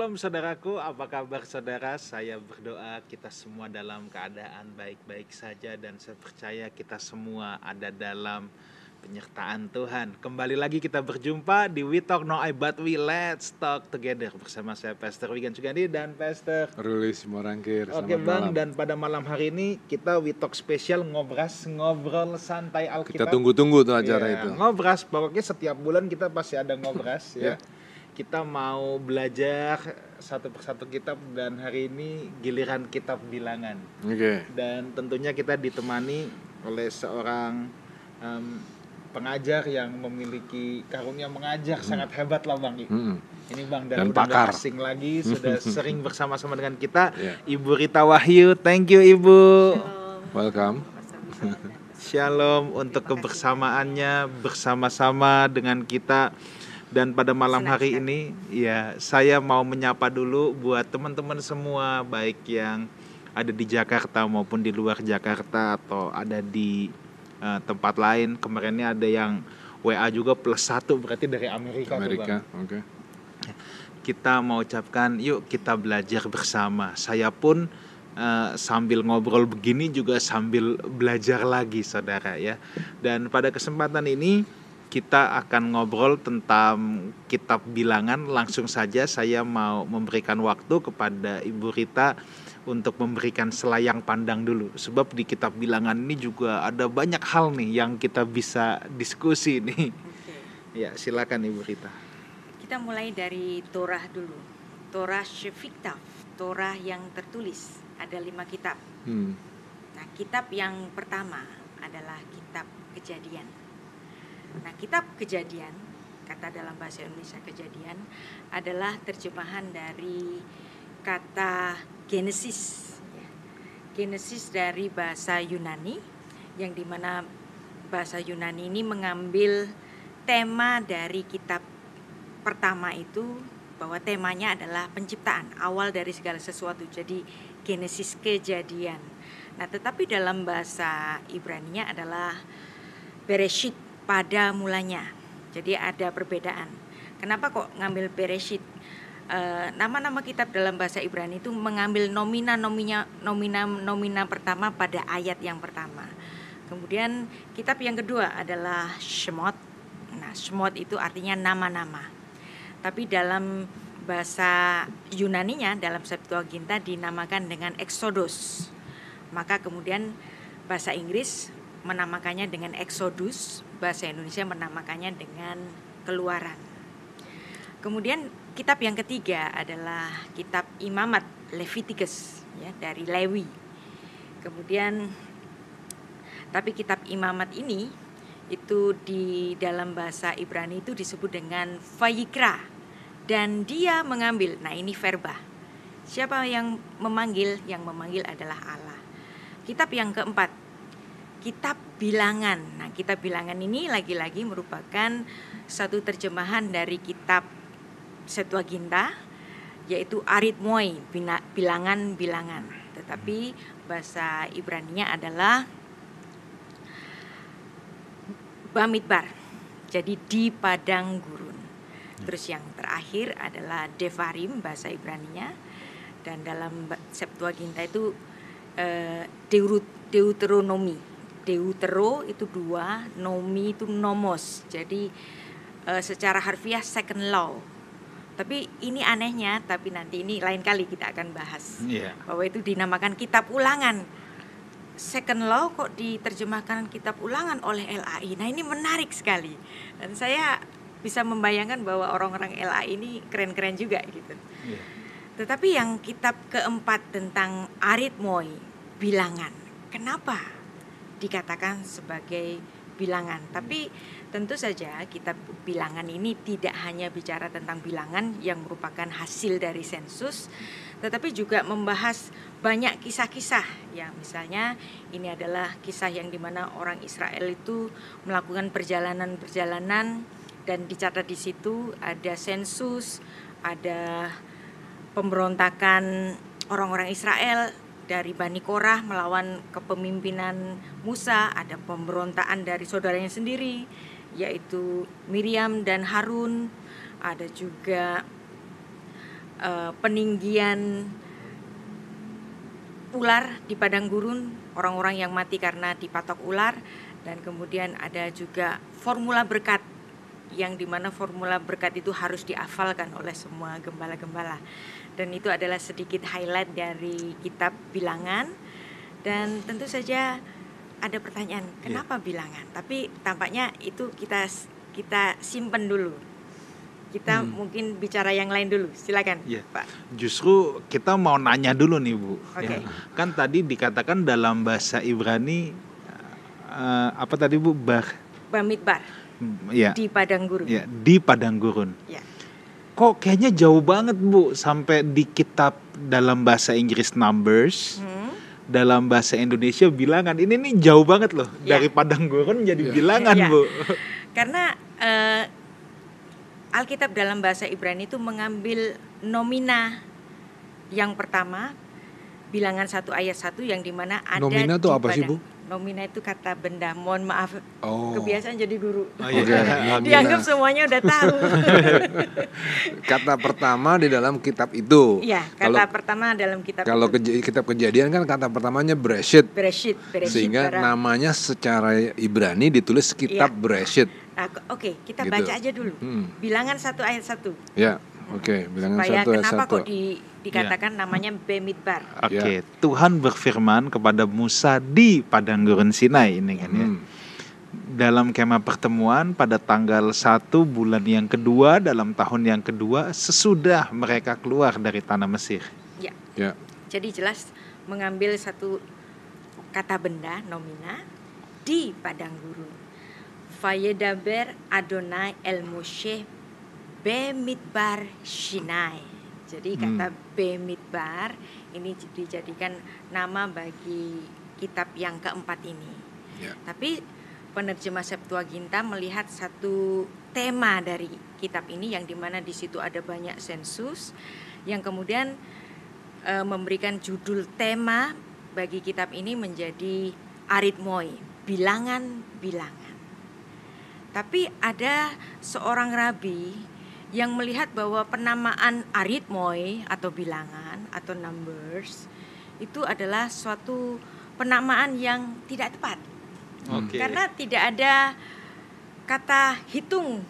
Shalom saudaraku, apa kabar saudara? Saya berdoa kita semua dalam keadaan baik-baik saja dan saya percaya kita semua ada dalam penyertaan Tuhan. Kembali lagi kita berjumpa di We Talk No I But We Let's Talk Together bersama saya Pastor Wigan Sugandi dan Pastor Ruli Simorangkir. Oke Bang, malam. dan pada malam hari ini kita We Talk spesial ngobras ngobrol santai Alkitab. Kita tunggu-tunggu tuh acara ya, itu. Ngobras, pokoknya setiap bulan kita pasti ada ngobras ya. Kita mau belajar satu persatu kitab dan hari ini giliran kitab bilangan. Oke. Okay. Dan tentunya kita ditemani oleh seorang um, pengajar yang memiliki karunia mengajar hmm. sangat hebat lah bang. Hmm. Ini bang dan, dan udah pakar. asing lagi sudah sering bersama-sama dengan kita yeah. Ibu Rita Wahyu. Thank you Ibu. Shalom. Welcome. Shalom untuk kebersamaannya bersama-sama dengan kita dan pada malam hari ini ya saya mau menyapa dulu buat teman-teman semua baik yang ada di Jakarta maupun di luar Jakarta atau ada di uh, tempat lain. Kemarinnya ada yang WA juga plus satu berarti dari Amerika Amerika oke. Okay. kita mau ucapkan yuk kita belajar bersama. Saya pun uh, sambil ngobrol begini juga sambil belajar lagi saudara ya. Dan pada kesempatan ini kita akan ngobrol tentang kitab bilangan langsung saja saya mau memberikan waktu kepada Ibu Rita untuk memberikan selayang pandang dulu sebab di kitab bilangan ini juga ada banyak hal nih yang kita bisa diskusi nih. Okay. Ya, silakan Ibu Rita. Kita mulai dari Torah dulu. Torah Shefiktaf, Torah yang tertulis. Ada lima kitab. Hmm. Nah, kitab yang pertama adalah kitab Kejadian. Nah, kitab Kejadian, kata dalam bahasa Indonesia Kejadian adalah terjemahan dari kata Genesis. Genesis dari bahasa Yunani yang di mana bahasa Yunani ini mengambil tema dari kitab pertama itu bahwa temanya adalah penciptaan awal dari segala sesuatu jadi Genesis kejadian. Nah, tetapi dalam bahasa Ibrani-nya adalah Bereshit pada mulanya. Jadi ada perbedaan. Kenapa kok ngambil Bereshit? Eh, nama-nama kitab dalam bahasa Ibrani itu mengambil nomina nomina nomina nomina pertama pada ayat yang pertama. Kemudian kitab yang kedua adalah Shemot. Nah, Shemot itu artinya nama-nama. Tapi dalam bahasa Yunaninya dalam Septuaginta dinamakan dengan Exodus. Maka kemudian bahasa Inggris menamakannya dengan Exodus, bahasa Indonesia menamakannya dengan Keluaran. Kemudian kitab yang ketiga adalah kitab Imamat Leviticus ya dari Lewi. Kemudian tapi kitab Imamat ini itu di dalam bahasa Ibrani itu disebut dengan Vayikra dan dia mengambil. Nah, ini verba. Siapa yang memanggil? Yang memanggil adalah Allah. Kitab yang keempat kitab bilangan. Nah, kitab bilangan ini lagi-lagi merupakan satu terjemahan dari kitab Septuaginta yaitu aritmoi bilangan-bilangan. Tetapi bahasa Ibrani-nya adalah Bamidbar. Jadi di padang gurun. Terus yang terakhir adalah Devarim bahasa Ibrani-nya dan dalam Septuaginta itu eh, Deuteronomi. Deutero itu dua, nomi itu nomos. Jadi eh, secara harfiah second law tapi ini anehnya, tapi nanti ini lain kali kita akan bahas. Yeah. Bahwa itu dinamakan kitab ulangan. Second law kok diterjemahkan kitab ulangan oleh LAI. Nah, ini menarik sekali. Dan saya bisa membayangkan bahwa orang-orang LAI ini keren-keren juga gitu. Yeah. Tetapi yang kitab keempat tentang aritmoi, bilangan. Kenapa dikatakan sebagai bilangan? Tapi Tentu saja kitab bilangan ini tidak hanya bicara tentang bilangan yang merupakan hasil dari sensus, tetapi juga membahas banyak kisah-kisah ya misalnya ini adalah kisah yang di mana orang Israel itu melakukan perjalanan-perjalanan dan dicatat di situ ada sensus, ada pemberontakan orang-orang Israel dari Bani Korah melawan kepemimpinan Musa, ada pemberontakan dari saudaranya sendiri, yaitu Miriam dan Harun ada juga uh, peninggian ular di padang gurun, orang-orang yang mati karena dipatok ular, dan kemudian ada juga formula berkat yang di mana formula berkat itu harus dihafalkan oleh semua gembala-gembala dan itu adalah sedikit highlight dari kitab bilangan dan tentu saja ada pertanyaan iya. kenapa yeah. bilangan tapi tampaknya itu kita kita simpen dulu kita hmm. mungkin bicara yang lain dulu silakan yeah. pak justru kita mau nanya dulu nih bu okay. ya. kan tadi dikatakan dalam bahasa Ibrani uh, apa tadi bu bar bamidbar ya di padang gurun ya di padang gurun ya kok kayaknya jauh banget bu sampai di kitab dalam bahasa Inggris numbers hmm. dalam bahasa Indonesia bilangan ini nih jauh banget loh ya. dari padang gurun jadi ya. bilangan ya. bu karena uh, Alkitab dalam bahasa Ibrani itu mengambil nomina yang pertama bilangan satu ayat satu yang di mana ada nomina itu apa sih bu? Nomina itu kata benda. Mohon maaf, oh. kebiasaan jadi guru. Oh, iya. Dianggap semuanya udah tahu. kata pertama di dalam kitab itu. Iya, kata kalau, pertama dalam kitab. Kalau keja kitab kejadian kan kata pertamanya Bereshit. Bereshit. Bereshit Sehingga barang. namanya secara Ibrani ditulis kitab ya. Bereshit. Nah, Oke, okay, kita gitu. baca aja dulu. Hmm. Bilangan satu ayat satu. Ya. Oke, okay, bilangan Supaya satu kenapa satu. kok di, dikatakan yeah. namanya Bemidbar? Oke, okay. Ya. yeah. Tuhan berfirman kepada Musa di padang gurun Sinai ini kan ya. Hmm. Dalam kemah pertemuan pada tanggal 1 bulan yang kedua dalam tahun yang kedua sesudah mereka keluar dari tanah Mesir. Ya. Yeah. Jadi jelas mengambil satu kata benda nomina di padang gurun. Fayedaber Adonai El Moshe Bemidbar Shinai. Jadi hmm. kata Bemidbar ini dijadikan nama bagi kitab yang keempat ini. Yeah. Tapi penerjemah Septuaginta melihat satu tema dari kitab ini yang di mana di situ ada banyak sensus yang kemudian e, memberikan judul tema bagi kitab ini menjadi aritmoi bilangan-bilangan. Tapi ada seorang rabi yang melihat bahwa penamaan aritmoi atau bilangan atau numbers itu adalah suatu penamaan yang tidak tepat. Okay. Karena tidak ada kata hitung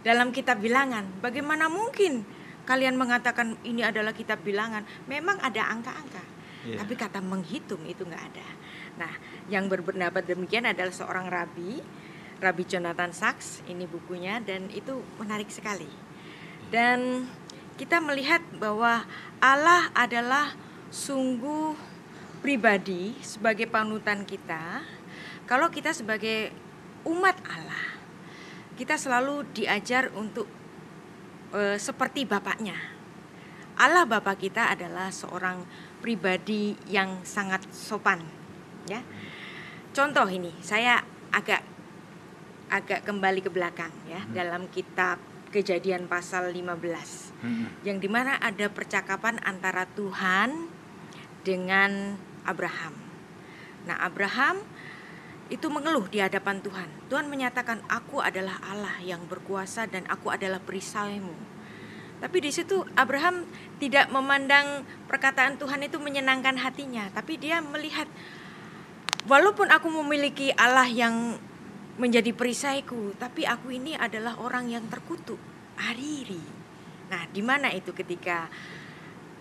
dalam kitab bilangan. Bagaimana mungkin kalian mengatakan ini adalah kitab bilangan? Memang ada angka-angka. Yeah. Tapi kata menghitung itu nggak ada. Nah, yang berpendapat demikian adalah seorang rabi Rabbi Jonathan Sachs ini bukunya dan itu menarik sekali. Dan kita melihat bahwa Allah adalah sungguh pribadi sebagai panutan kita. Kalau kita sebagai umat Allah, kita selalu diajar untuk e, seperti bapaknya. Allah Bapa kita adalah seorang pribadi yang sangat sopan, ya. Contoh ini, saya agak agak kembali ke belakang ya hmm. dalam kitab Kejadian pasal 15 hmm. yang di mana ada percakapan antara Tuhan dengan Abraham. Nah Abraham itu mengeluh di hadapan Tuhan. Tuhan menyatakan aku adalah Allah yang berkuasa dan aku adalah perisaimu. Tapi di situ Abraham tidak memandang perkataan Tuhan itu menyenangkan hatinya, tapi dia melihat walaupun aku memiliki Allah yang menjadi perisaiku, tapi aku ini adalah orang yang terkutuk, ariri. Nah, di mana itu ketika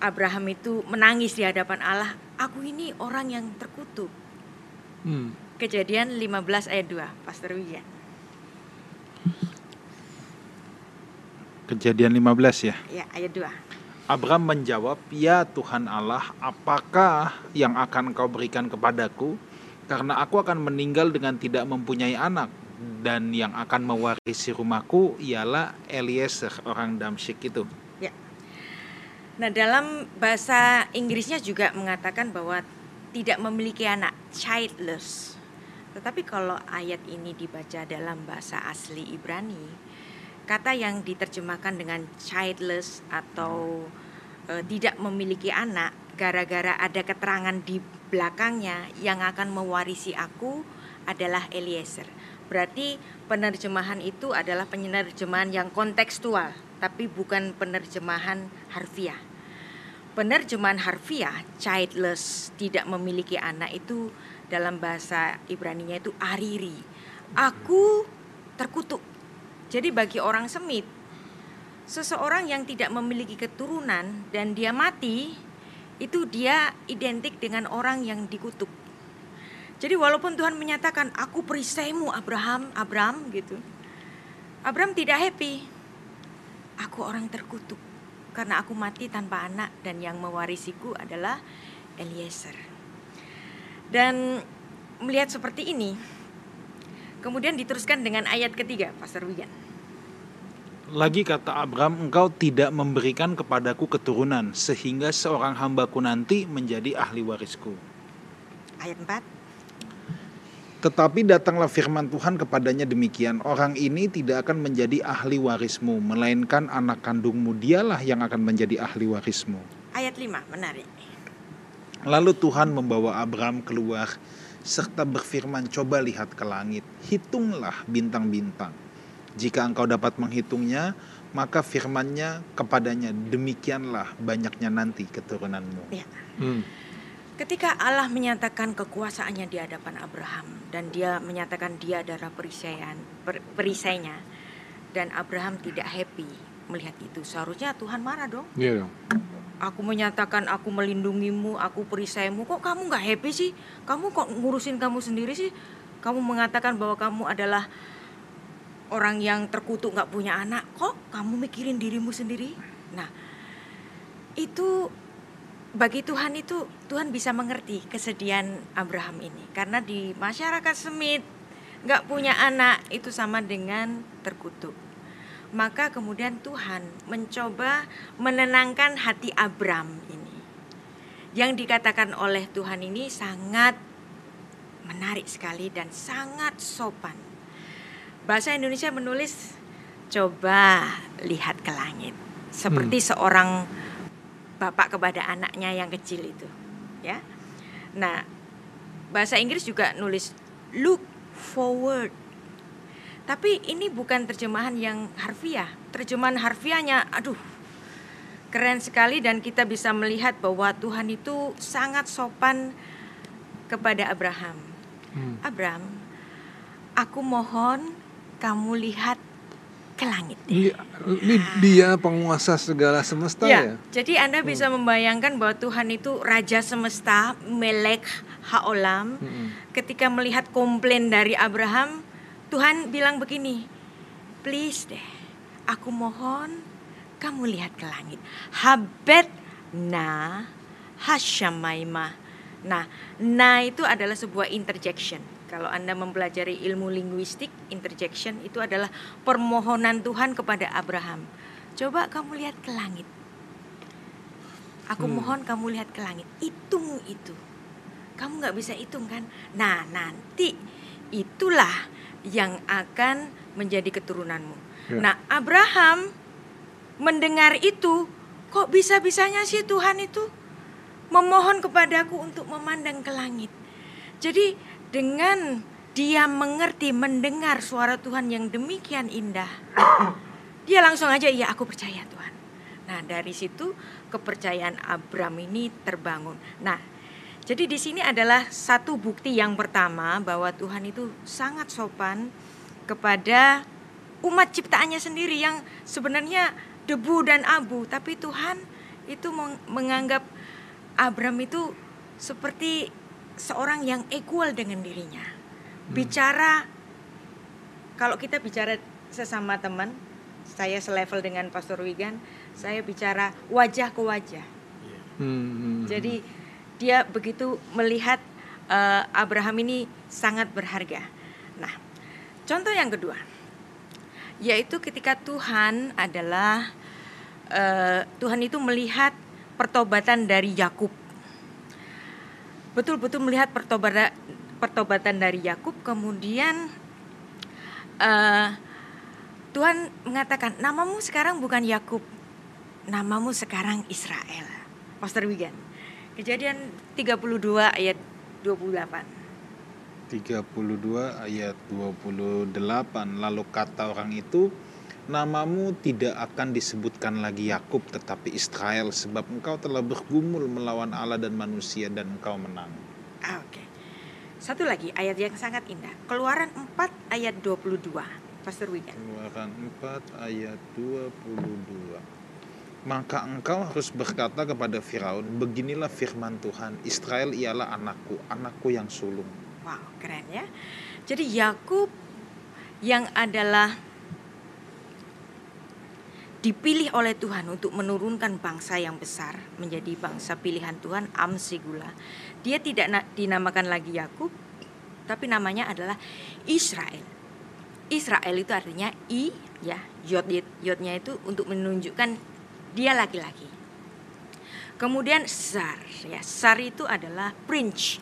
Abraham itu menangis di hadapan Allah, aku ini orang yang terkutuk. Hmm. Kejadian 15 ayat 2, Pastor Wijan. Kejadian 15 ya? Ya, ayat 2. Abraham menjawab, "Ya Tuhan Allah, apakah yang akan kau berikan kepadaku karena aku akan meninggal dengan tidak mempunyai anak dan yang akan mewarisi rumahku ialah Eliezer orang Damsyik itu. Ya. Nah, dalam bahasa Inggrisnya juga mengatakan bahwa tidak memiliki anak, childless. Tetapi kalau ayat ini dibaca dalam bahasa asli Ibrani, kata yang diterjemahkan dengan childless atau e, tidak memiliki anak gara-gara ada keterangan di belakangnya yang akan mewarisi aku adalah Eliezer. Berarti penerjemahan itu adalah penerjemahan yang kontekstual. tapi bukan penerjemahan harfiah. Penerjemahan harfiah childless tidak memiliki anak itu dalam bahasa Ibrani-nya itu ariri. Aku terkutuk. Jadi bagi orang Semit, seseorang yang tidak memiliki keturunan dan dia mati, itu dia identik dengan orang yang dikutuk. Jadi walaupun Tuhan menyatakan aku perisaimu Abraham, Abraham gitu. Abraham tidak happy. Aku orang terkutuk karena aku mati tanpa anak dan yang mewarisiku adalah Eliezer. Dan melihat seperti ini, kemudian diteruskan dengan ayat ketiga, Pastor Wigan. Lagi kata Abraham, engkau tidak memberikan kepadaku keturunan, sehingga seorang hambaku nanti menjadi ahli warisku. Ayat 4. Tetapi datanglah firman Tuhan kepadanya demikian, orang ini tidak akan menjadi ahli warismu, melainkan anak kandungmu dialah yang akan menjadi ahli warismu. Ayat 5, menarik. Lalu Tuhan membawa Abraham keluar serta berfirman, coba lihat ke langit, hitunglah bintang-bintang. Jika engkau dapat menghitungnya, maka firmannya kepadanya, demikianlah banyaknya nanti keturunanmu. Ya. Hmm. Ketika Allah menyatakan kekuasaannya di hadapan Abraham dan dia menyatakan dia adalah perisaian, per, perisainya dan Abraham tidak happy melihat itu, seharusnya Tuhan marah dong. Iya dong. Aku menyatakan aku melindungimu, aku perisaimu, kok kamu nggak happy sih? Kamu kok ngurusin kamu sendiri sih? Kamu mengatakan bahwa kamu adalah orang yang terkutuk nggak punya anak, kok kamu mikirin dirimu sendiri? Nah, itu bagi Tuhan itu Tuhan bisa mengerti kesedihan Abraham ini karena di masyarakat Semit nggak punya anak itu sama dengan terkutuk. Maka kemudian Tuhan mencoba menenangkan hati Abraham ini. Yang dikatakan oleh Tuhan ini sangat menarik sekali dan sangat sopan. Bahasa Indonesia menulis coba lihat ke langit. Seperti hmm. seorang bapak kepada anaknya yang kecil itu ya. Nah bahasa Inggris juga nulis look forward. Tapi ini bukan terjemahan yang harfiah. Terjemahan harfiahnya aduh keren sekali dan kita bisa melihat bahwa Tuhan itu sangat sopan kepada Abraham. Hmm. Abraham aku mohon kamu lihat ke langit. Ini, ini dia penguasa segala semesta ya. ya? Jadi Anda hmm. bisa membayangkan bahwa Tuhan itu raja semesta, melek haolam. Hmm. Ketika melihat komplain dari Abraham, Tuhan bilang begini, please deh, aku mohon kamu lihat ke langit. Habet na hasyamaimah. Nah, na itu adalah sebuah interjection kalau Anda mempelajari ilmu linguistik, interjection itu adalah permohonan Tuhan kepada Abraham. Coba kamu lihat ke langit. Aku hmm. mohon kamu lihat ke langit. Hitung itu. Kamu nggak bisa hitung kan? Nah nanti itulah yang akan menjadi keturunanmu. Ya. Nah Abraham mendengar itu, kok bisa-bisanya sih Tuhan itu memohon kepadaku untuk memandang ke langit. Jadi dengan dia mengerti mendengar suara Tuhan yang demikian indah, dia langsung aja iya aku percaya Tuhan. Nah dari situ kepercayaan Abram ini terbangun. Nah jadi di sini adalah satu bukti yang pertama bahwa Tuhan itu sangat sopan kepada umat ciptaannya sendiri yang sebenarnya debu dan abu, tapi Tuhan itu menganggap Abram itu seperti seorang yang equal dengan dirinya. Hmm. Bicara kalau kita bicara sesama teman, saya selevel dengan Pastor Wigan, saya bicara wajah ke wajah. Hmm. Jadi dia begitu melihat uh, Abraham ini sangat berharga. Nah, contoh yang kedua yaitu ketika Tuhan adalah uh, Tuhan itu melihat pertobatan dari Yakub betul-betul melihat pertobatan pertobatan dari Yakub. Kemudian uh, Tuhan mengatakan namamu sekarang bukan Yakub namamu sekarang Israel. Pastor Wigan Kejadian 32 ayat 28 32 ayat 28 lalu kata orang itu namamu tidak akan disebutkan lagi Yakub tetapi Israel sebab engkau telah bergumul melawan Allah dan manusia dan engkau menang. Ah, Oke. Okay. Satu lagi ayat yang sangat indah. Keluaran 4 ayat 22. Pastor Wigan. Keluaran 4 ayat 22. Maka engkau harus berkata kepada Firaun, beginilah firman Tuhan, Israel ialah anakku, anakku yang sulung. Wow, keren ya. Jadi Yakub yang adalah dipilih oleh Tuhan untuk menurunkan bangsa yang besar menjadi bangsa pilihan Tuhan Amsigula. Dia tidak dinamakan lagi Yakub, tapi namanya adalah Israel. Israel itu artinya i ya, yod yodnya itu untuk menunjukkan dia laki-laki. Kemudian Sar, ya Sar itu adalah prince.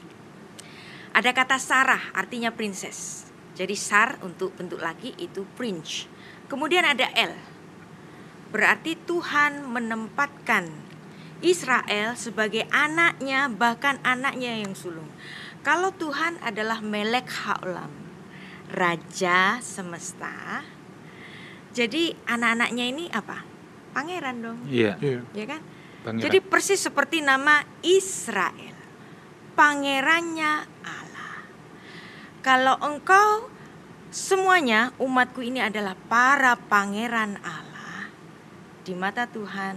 Ada kata Sarah artinya princess. Jadi Sar untuk bentuk laki itu prince. Kemudian ada El. Berarti Tuhan menempatkan Israel sebagai anaknya bahkan anaknya yang sulung. Kalau Tuhan adalah Melek Haolam, Raja semesta. Jadi anak-anaknya ini apa? pangeran dong. Iya. Yeah. Ya kan? Pangeran. Jadi persis seperti nama Israel. Pangerannya Allah. Kalau engkau semuanya umatku ini adalah para pangeran Allah. Di mata Tuhan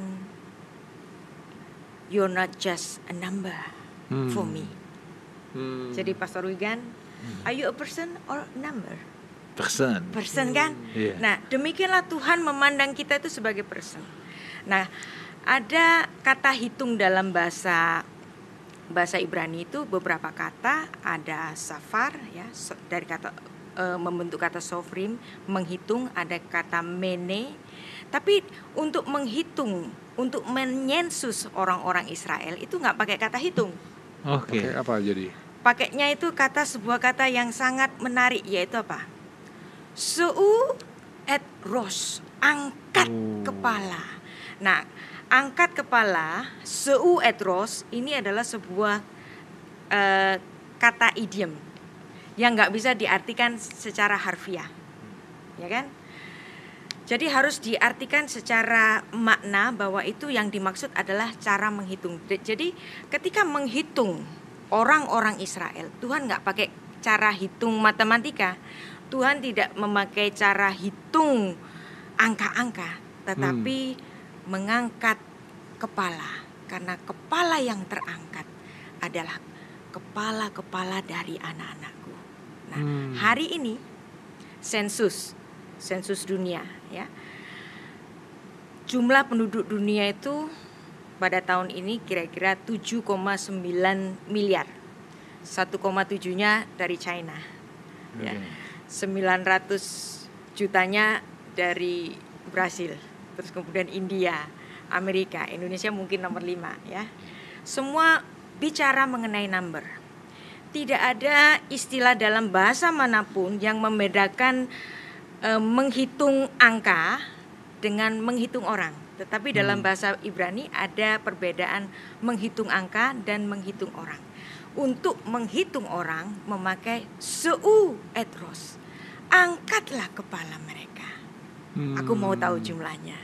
you're not just a number hmm. for me. Hmm. Jadi Pastor Wigan, hmm. are you a person or a number? person. Person kan? Yeah. Nah, demikianlah Tuhan memandang kita itu sebagai person. Nah, ada kata hitung dalam bahasa bahasa Ibrani itu beberapa kata ada safar ya dari kata e, membentuk kata sofrim menghitung ada kata mene tapi untuk menghitung untuk menyensus orang-orang Israel itu nggak pakai kata hitung. Oke. Okay. apa jadi? Pakainya itu kata sebuah kata yang sangat menarik yaitu apa? Su'u et ros, angkat oh. kepala. Nah, angkat kepala, su'u et ros ini adalah sebuah uh, kata idiom yang nggak bisa diartikan secara harfiah, ya kan? Jadi harus diartikan secara makna bahwa itu yang dimaksud adalah cara menghitung. Jadi ketika menghitung orang-orang Israel, Tuhan nggak pakai cara hitung matematika, Tuhan tidak memakai cara hitung angka-angka, tetapi hmm. mengangkat kepala karena kepala yang terangkat adalah kepala-kepala dari anak-anakku. Nah, hmm. hari ini sensus sensus dunia ya. Jumlah penduduk dunia itu pada tahun ini kira-kira 7,9 miliar. 1,7-nya dari China. Hmm. Ya 900 jutanya dari Brasil, terus kemudian India, Amerika, Indonesia mungkin nomor 5 ya. Semua bicara mengenai number. Tidak ada istilah dalam bahasa mana pun yang membedakan e, menghitung angka dengan menghitung orang. Tetapi dalam hmm. bahasa Ibrani ada perbedaan menghitung angka dan menghitung orang. Untuk menghitung orang memakai seu etros angkatlah kepala mereka. Hmm. Aku mau tahu jumlahnya.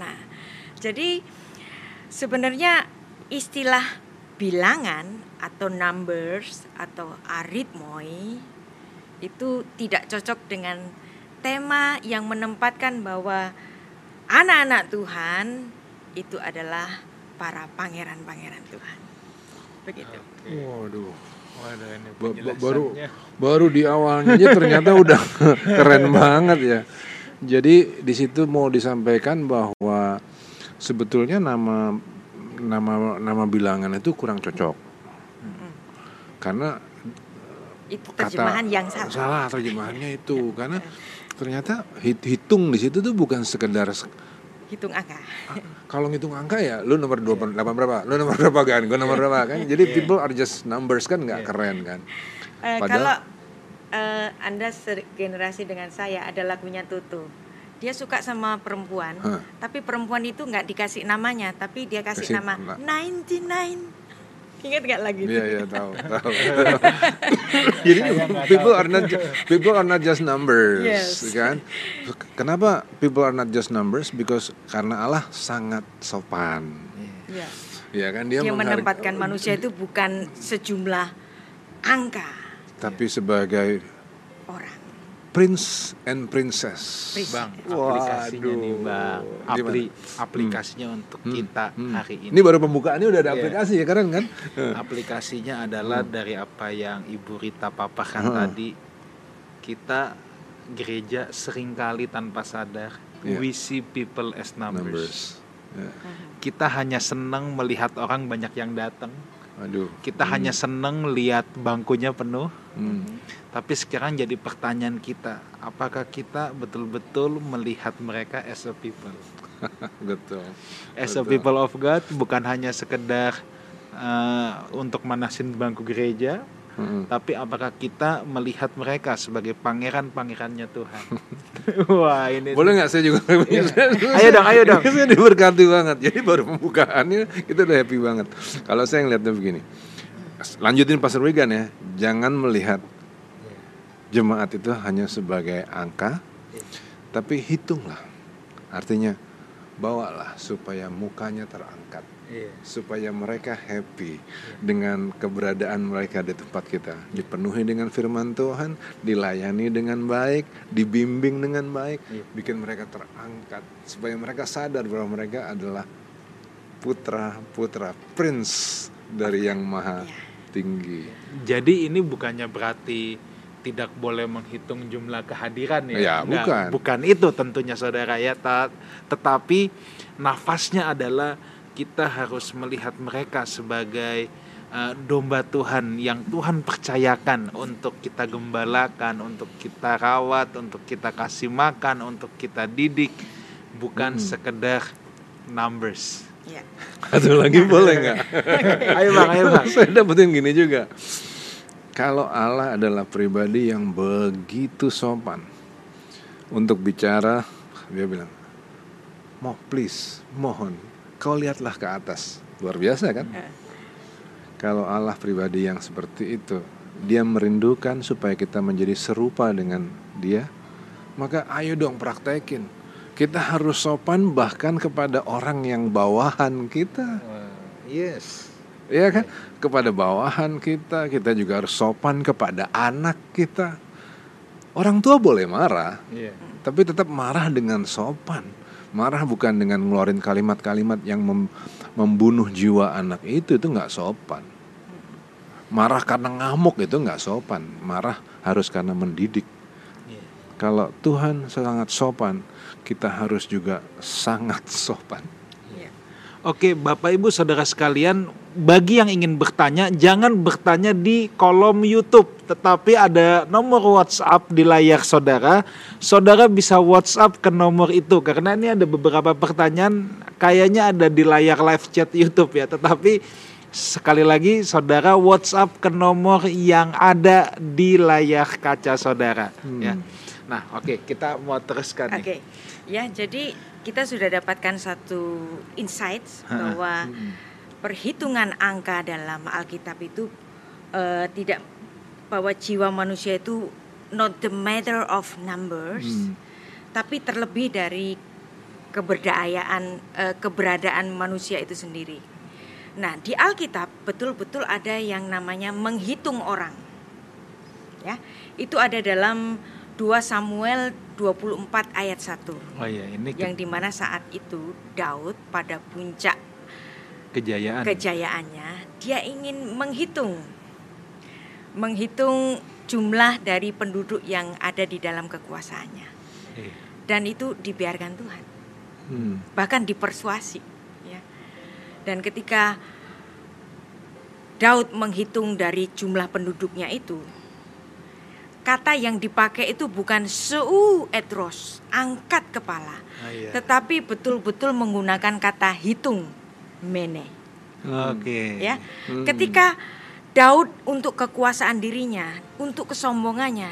Nah, jadi sebenarnya istilah bilangan atau numbers atau aritmoi itu tidak cocok dengan tema yang menempatkan bahwa anak-anak Tuhan itu adalah para pangeran-pangeran Tuhan. Begitu. Waduh. Waduh, ini baru baru di awalnya aja ternyata udah keren banget ya. Jadi di situ mau disampaikan bahwa sebetulnya nama nama nama bilangan itu kurang cocok. Karena itu terjemahan kata, yang salah. Salah terjemahannya itu karena ternyata hitung di situ tuh bukan sekedar hitung angka. Ah, kalau ngitung angka ya, lu nomor dua yeah. delapan berapa? Lu nomor berapa kan? Gue nomor berapa kan? Jadi yeah. people are just numbers kan nggak yeah. keren kan? Uh, Padahal, kalau uh, anda generasi dengan saya ada lagunya Tutu. Dia suka sama perempuan, huh? tapi perempuan itu nggak dikasih namanya, tapi dia kasih, kasih nama 99. Ingat nggak lagi? Iya iya tahu tahu. Jadi people are not people are not just numbers, yes. kan? Kenapa people are not just numbers? Because karena Allah sangat sopan. Iya. Ya kan dia, dia menempatkan manusia itu bukan sejumlah angka, tapi sebagai Prince and Princess. Bang, aplikasinya nih bang. Apli aplikasinya hmm. untuk hmm. kita hmm. hari ini. Ini baru pembukaannya udah ada yeah. aplikasi ya keren kan? Aplikasinya adalah hmm. dari apa yang Ibu Rita paparkan hmm. tadi. Kita gereja sering kali tanpa sadar yeah. we see people as numbers. numbers. Yeah. Kita hanya senang melihat orang banyak yang datang. Aduh. Kita hmm. hanya senang lihat bangkunya penuh. Hmm tapi sekarang jadi pertanyaan kita, apakah kita betul-betul melihat mereka as a people? Betul. As Betul. a people of God bukan hanya sekedar uh, untuk manasin bangku gereja, hmm Tapi apakah kita melihat mereka sebagai pangeran-pangerannya Tuhan? Wah ini boleh nggak saya juga? ya. ayo dong, ayo dong. saya diberkati banget. Jadi baru pembukaannya kita udah happy banget. Kalau saya ngeliatnya begini, lanjutin Pastor Wigan ya, jangan melihat jemaat itu hanya sebagai angka, tapi hitunglah. Artinya bawalah supaya mukanya terangkat, yeah. supaya mereka happy yeah. dengan keberadaan mereka di tempat kita, dipenuhi dengan firman Tuhan, dilayani dengan baik, dibimbing dengan baik, yeah. bikin mereka terangkat, supaya mereka sadar bahwa mereka adalah putra putra prince dari yang maha iya. tinggi. Jadi ini bukannya berarti tidak boleh menghitung jumlah kehadiran ya. ya bukan. Bukan itu tentunya saudara ya. Tetapi nafasnya adalah kita harus melihat mereka sebagai uh, domba Tuhan yang Tuhan percayakan untuk kita gembalakan, untuk kita rawat, untuk kita kasih makan, untuk kita didik, bukan hmm. sekedar numbers. Ya. Satu lagi boleh nggak? ayo bang, ayo bang. Saya dapetin gini juga kalau Allah adalah pribadi yang begitu sopan untuk bicara, dia bilang, "Mau please, mohon, kau lihatlah ke atas." Luar biasa kan? Yeah. Kalau Allah pribadi yang seperti itu, dia merindukan supaya kita menjadi serupa dengan dia, maka ayo dong praktekin. Kita harus sopan bahkan kepada orang yang bawahan kita. Yes. Ya kan? Kepada bawahan kita, kita juga harus sopan kepada anak kita. Orang tua boleh marah, yeah. tapi tetap marah dengan sopan. Marah bukan dengan ngeluarin kalimat-kalimat yang mem membunuh jiwa anak itu, itu nggak sopan. Marah karena ngamuk itu nggak sopan. Marah harus karena mendidik. Yeah. Kalau Tuhan sangat sopan, kita harus juga sangat sopan. Oke, Bapak Ibu Saudara sekalian, bagi yang ingin bertanya, jangan bertanya di kolom YouTube, tetapi ada nomor WhatsApp di layar saudara. Saudara bisa WhatsApp ke nomor itu karena ini ada beberapa pertanyaan kayaknya ada di layar live chat YouTube ya, tetapi sekali lagi saudara WhatsApp ke nomor yang ada di layar kaca saudara hmm. ya. Nah, oke, okay, kita mau teruskan Oke. Okay. Ya, jadi kita sudah dapatkan satu insight bahwa perhitungan angka dalam Alkitab itu uh, tidak bahwa jiwa manusia itu not the matter of numbers, hmm. tapi terlebih dari keberdayaan uh, keberadaan manusia itu sendiri. Nah, di Alkitab betul-betul ada yang namanya menghitung orang. Ya, itu ada dalam 2 Samuel 24 ayat 1. Oh iya, ini yang di mana saat itu Daud pada puncak kejayaan kejayaannya, dia ingin menghitung menghitung jumlah dari penduduk yang ada di dalam kekuasaannya. Eh. Dan itu dibiarkan Tuhan. Hmm. Bahkan dipersuasi, ya. Dan ketika Daud menghitung dari jumlah penduduknya itu, kata yang dipakai itu bukan seu etros, angkat kepala, oh, iya. tetapi betul-betul menggunakan kata hitung, mene. Oke. Okay. Ya, hmm. ketika Daud untuk kekuasaan dirinya, untuk kesombongannya,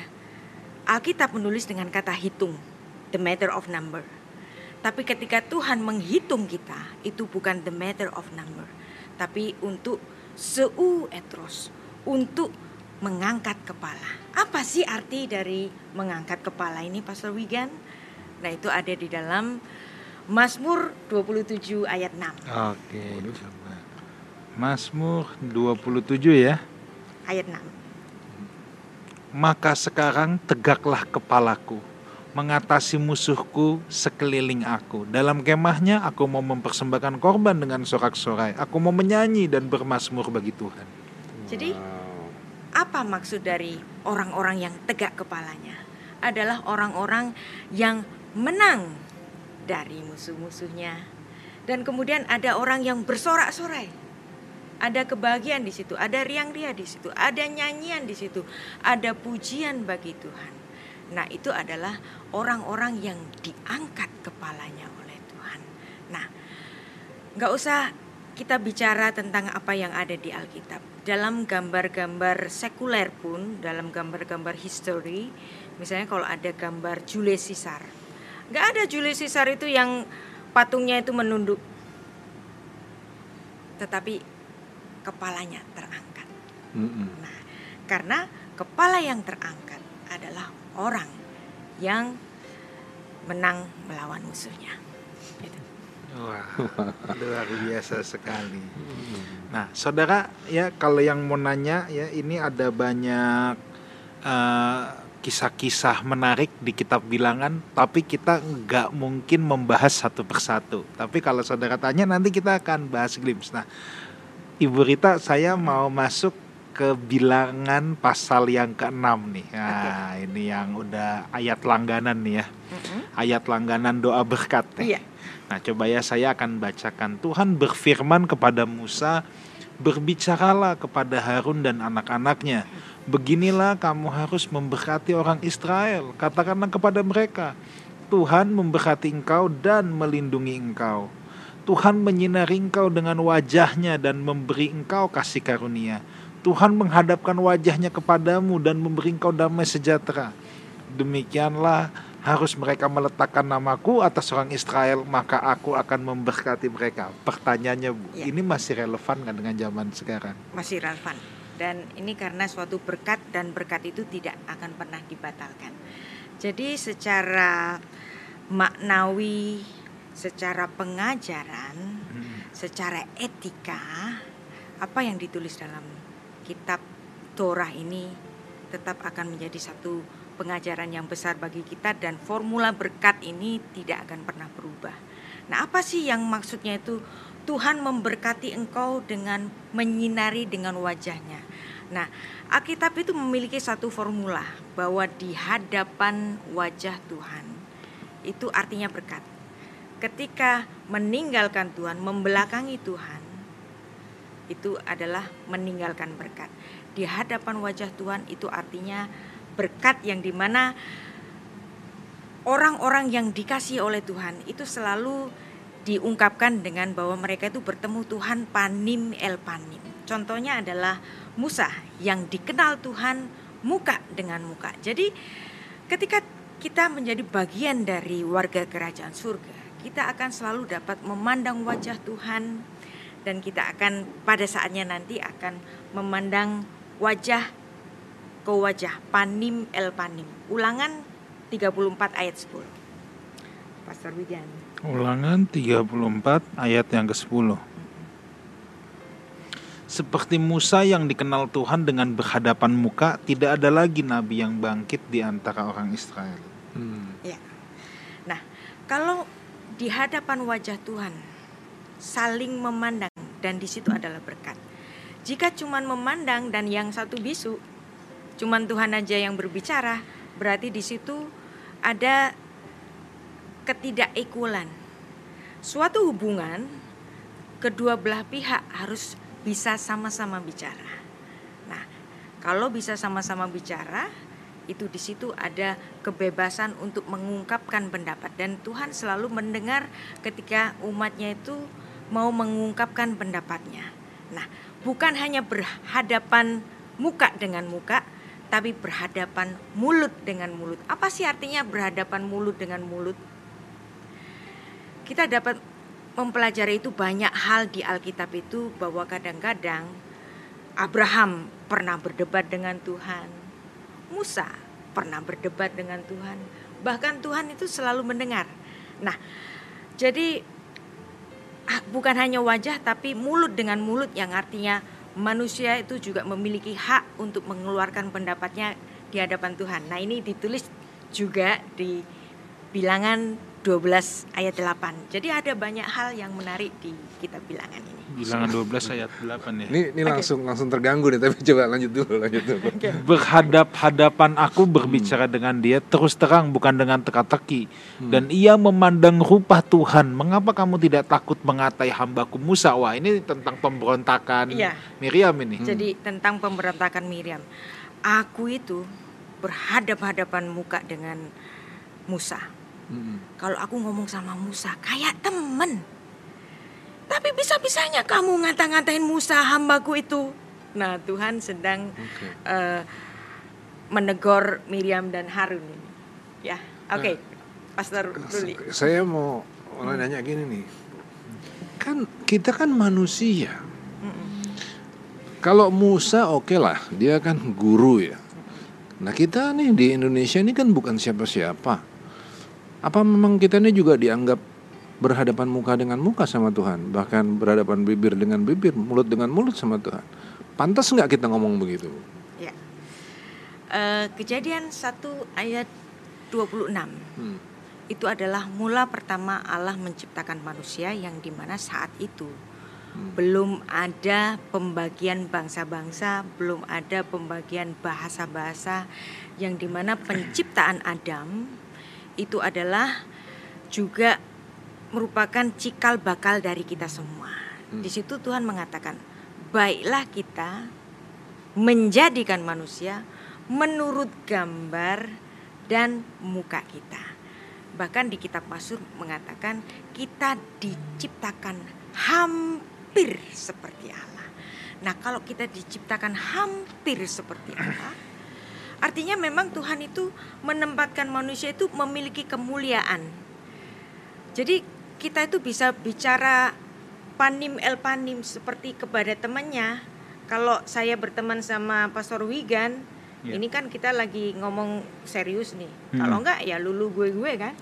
Alkitab menulis dengan kata hitung, the matter of number. Tapi ketika Tuhan menghitung kita, itu bukan the matter of number, tapi untuk seu etros untuk mengangkat kepala. Apa sih arti dari mengangkat kepala ini Pastor Wigan? Nah, itu ada di dalam Mazmur 27 ayat 6. Oke, coba. Mazmur 27 ya. Ayat 6. Maka sekarang tegaklah kepalaku, mengatasi musuhku sekeliling aku. Dalam kemahnya aku mau mempersembahkan korban dengan sorak-sorai. Aku mau menyanyi dan bermasmur bagi Tuhan. Jadi apa maksud dari orang-orang yang tegak kepalanya? Adalah orang-orang yang menang dari musuh-musuhnya. Dan kemudian ada orang yang bersorak-sorai. Ada kebahagiaan di situ, ada riang-ria di situ, ada nyanyian di situ, ada pujian bagi Tuhan. Nah, itu adalah orang-orang yang diangkat kepalanya oleh Tuhan. Nah, nggak usah kita bicara tentang apa yang ada di Alkitab dalam gambar-gambar sekuler pun, dalam gambar-gambar history, misalnya kalau ada gambar Julius Caesar, nggak ada Julius Caesar itu yang patungnya itu menunduk, tetapi kepalanya terangkat. Mm-hmm. Nah, karena kepala yang terangkat adalah orang yang menang melawan musuhnya. Wah, luar biasa sekali. Nah, saudara, ya kalau yang mau nanya, ya ini ada banyak kisah kisah-kisah menarik di kitab bilangan, tapi kita nggak mungkin membahas satu persatu. Tapi kalau saudara tanya, nanti kita akan bahas glimpse. Nah, Ibu Rita, saya mau masuk ke bilangan pasal yang ke-6 nih. Nah, okay. ini yang udah ayat langganan nih ya. Mm -hmm. Ayat langganan doa berkat. Nih. Iya. Nah, coba ya saya akan bacakan. Tuhan berfirman kepada Musa, "Berbicaralah kepada Harun dan anak-anaknya. Beginilah kamu harus memberkati orang Israel. Katakanlah kepada mereka, Tuhan memberkati engkau dan melindungi engkau. Tuhan menyinari engkau dengan wajahnya dan memberi engkau kasih karunia. Tuhan menghadapkan wajahnya kepadamu dan memberi engkau damai sejahtera. Demikianlah harus mereka meletakkan namaku atas orang Israel maka aku akan memberkati mereka pertanyaannya bu ya. ini masih relevan nggak dengan zaman sekarang masih relevan dan ini karena suatu berkat dan berkat itu tidak akan pernah dibatalkan jadi secara maknawi secara pengajaran hmm. secara etika apa yang ditulis dalam kitab Torah ini tetap akan menjadi satu pengajaran yang besar bagi kita dan formula berkat ini tidak akan pernah berubah. Nah, apa sih yang maksudnya itu Tuhan memberkati engkau dengan menyinari dengan wajahnya. Nah, Alkitab itu memiliki satu formula bahwa di hadapan wajah Tuhan itu artinya berkat. Ketika meninggalkan Tuhan, membelakangi Tuhan, itu adalah meninggalkan berkat. Di hadapan wajah Tuhan itu artinya berkat yang di mana orang-orang yang dikasih oleh Tuhan itu selalu diungkapkan dengan bahwa mereka itu bertemu Tuhan panim el panim. Contohnya adalah Musa yang dikenal Tuhan muka dengan muka. Jadi ketika kita menjadi bagian dari warga kerajaan surga, kita akan selalu dapat memandang wajah Tuhan dan kita akan pada saatnya nanti akan memandang wajah ke wajah panim el panim. Ulangan 34 ayat 10. Pastor Wigan. Ulangan 34 ayat yang ke-10. Seperti Musa yang dikenal Tuhan dengan berhadapan muka, tidak ada lagi nabi yang bangkit di antara orang Israel. Hmm. Ya. Nah, kalau di hadapan wajah Tuhan saling memandang dan di situ adalah berkat. Jika cuma memandang dan yang satu bisu, cuman Tuhan aja yang berbicara, berarti di situ ada ketidakekualan. Suatu hubungan kedua belah pihak harus bisa sama-sama bicara. Nah, kalau bisa sama-sama bicara, itu di situ ada kebebasan untuk mengungkapkan pendapat dan Tuhan selalu mendengar ketika umatnya itu mau mengungkapkan pendapatnya. Nah, bukan hanya berhadapan muka dengan muka, tapi berhadapan mulut dengan mulut. Apa sih artinya berhadapan mulut dengan mulut? Kita dapat mempelajari itu banyak hal di Alkitab itu bahwa kadang-kadang Abraham pernah berdebat dengan Tuhan. Musa pernah berdebat dengan Tuhan. Bahkan Tuhan itu selalu mendengar. Nah, jadi ah, bukan hanya wajah tapi mulut dengan mulut yang artinya manusia itu juga memiliki hak untuk mengeluarkan pendapatnya di hadapan Tuhan. Nah, ini ditulis juga di bilangan 12 ayat 8. Jadi ada banyak hal yang menarik di kitab bilangan ini. Bilangan 12 ayat 8 ya. Ini ini okay. langsung langsung terganggu nih tapi coba lanjut dulu lanjut dulu. Okay. Berhadap-hadapan aku berbicara hmm. dengan dia terus terang bukan dengan teka-teki hmm. dan ia memandang rupa Tuhan. Mengapa kamu tidak takut mengatai hambaku Musa? Wah, ini tentang pemberontakan iya. Miriam ini. Hmm. Jadi tentang pemberontakan Miriam. Aku itu berhadap-hadapan muka dengan Musa Hmm. Kalau aku ngomong sama Musa kayak temen. Tapi bisa-bisanya kamu ngata-ngatain Musa hambaku itu. Nah Tuhan sedang okay. uh, eh, menegur Miriam dan Harun ini. Ya, oke, okay. nah, Pastor Ruli. Saya mau hmm. nanya gini nih, kan kita kan manusia. Hmm. Kalau Musa oke okay lah, dia kan guru ya. Nah kita nih di Indonesia ini kan bukan siapa-siapa apa memang kita ini juga dianggap berhadapan muka dengan muka sama Tuhan, bahkan berhadapan bibir dengan bibir, mulut dengan mulut sama Tuhan? Pantas nggak kita ngomong begitu? Ya. Uh, kejadian 1 ayat 26 hmm. itu adalah mula pertama Allah menciptakan manusia yang di mana saat itu hmm. belum ada pembagian bangsa-bangsa, belum ada pembagian bahasa-bahasa yang di mana penciptaan Adam itu adalah juga merupakan cikal bakal dari kita semua. Hmm. Di situ Tuhan mengatakan, "Baiklah kita menjadikan manusia menurut gambar dan muka kita." Bahkan di kitab Mazmur mengatakan kita diciptakan hampir seperti Allah. Nah, kalau kita diciptakan hampir seperti Allah, Artinya memang Tuhan itu menempatkan manusia itu memiliki kemuliaan. Jadi kita itu bisa bicara panim el panim seperti kepada temannya. Kalau saya berteman sama Pastor Wigan, yeah. ini kan kita lagi ngomong serius nih. Hmm. Kalau enggak ya lulu gue gue kan.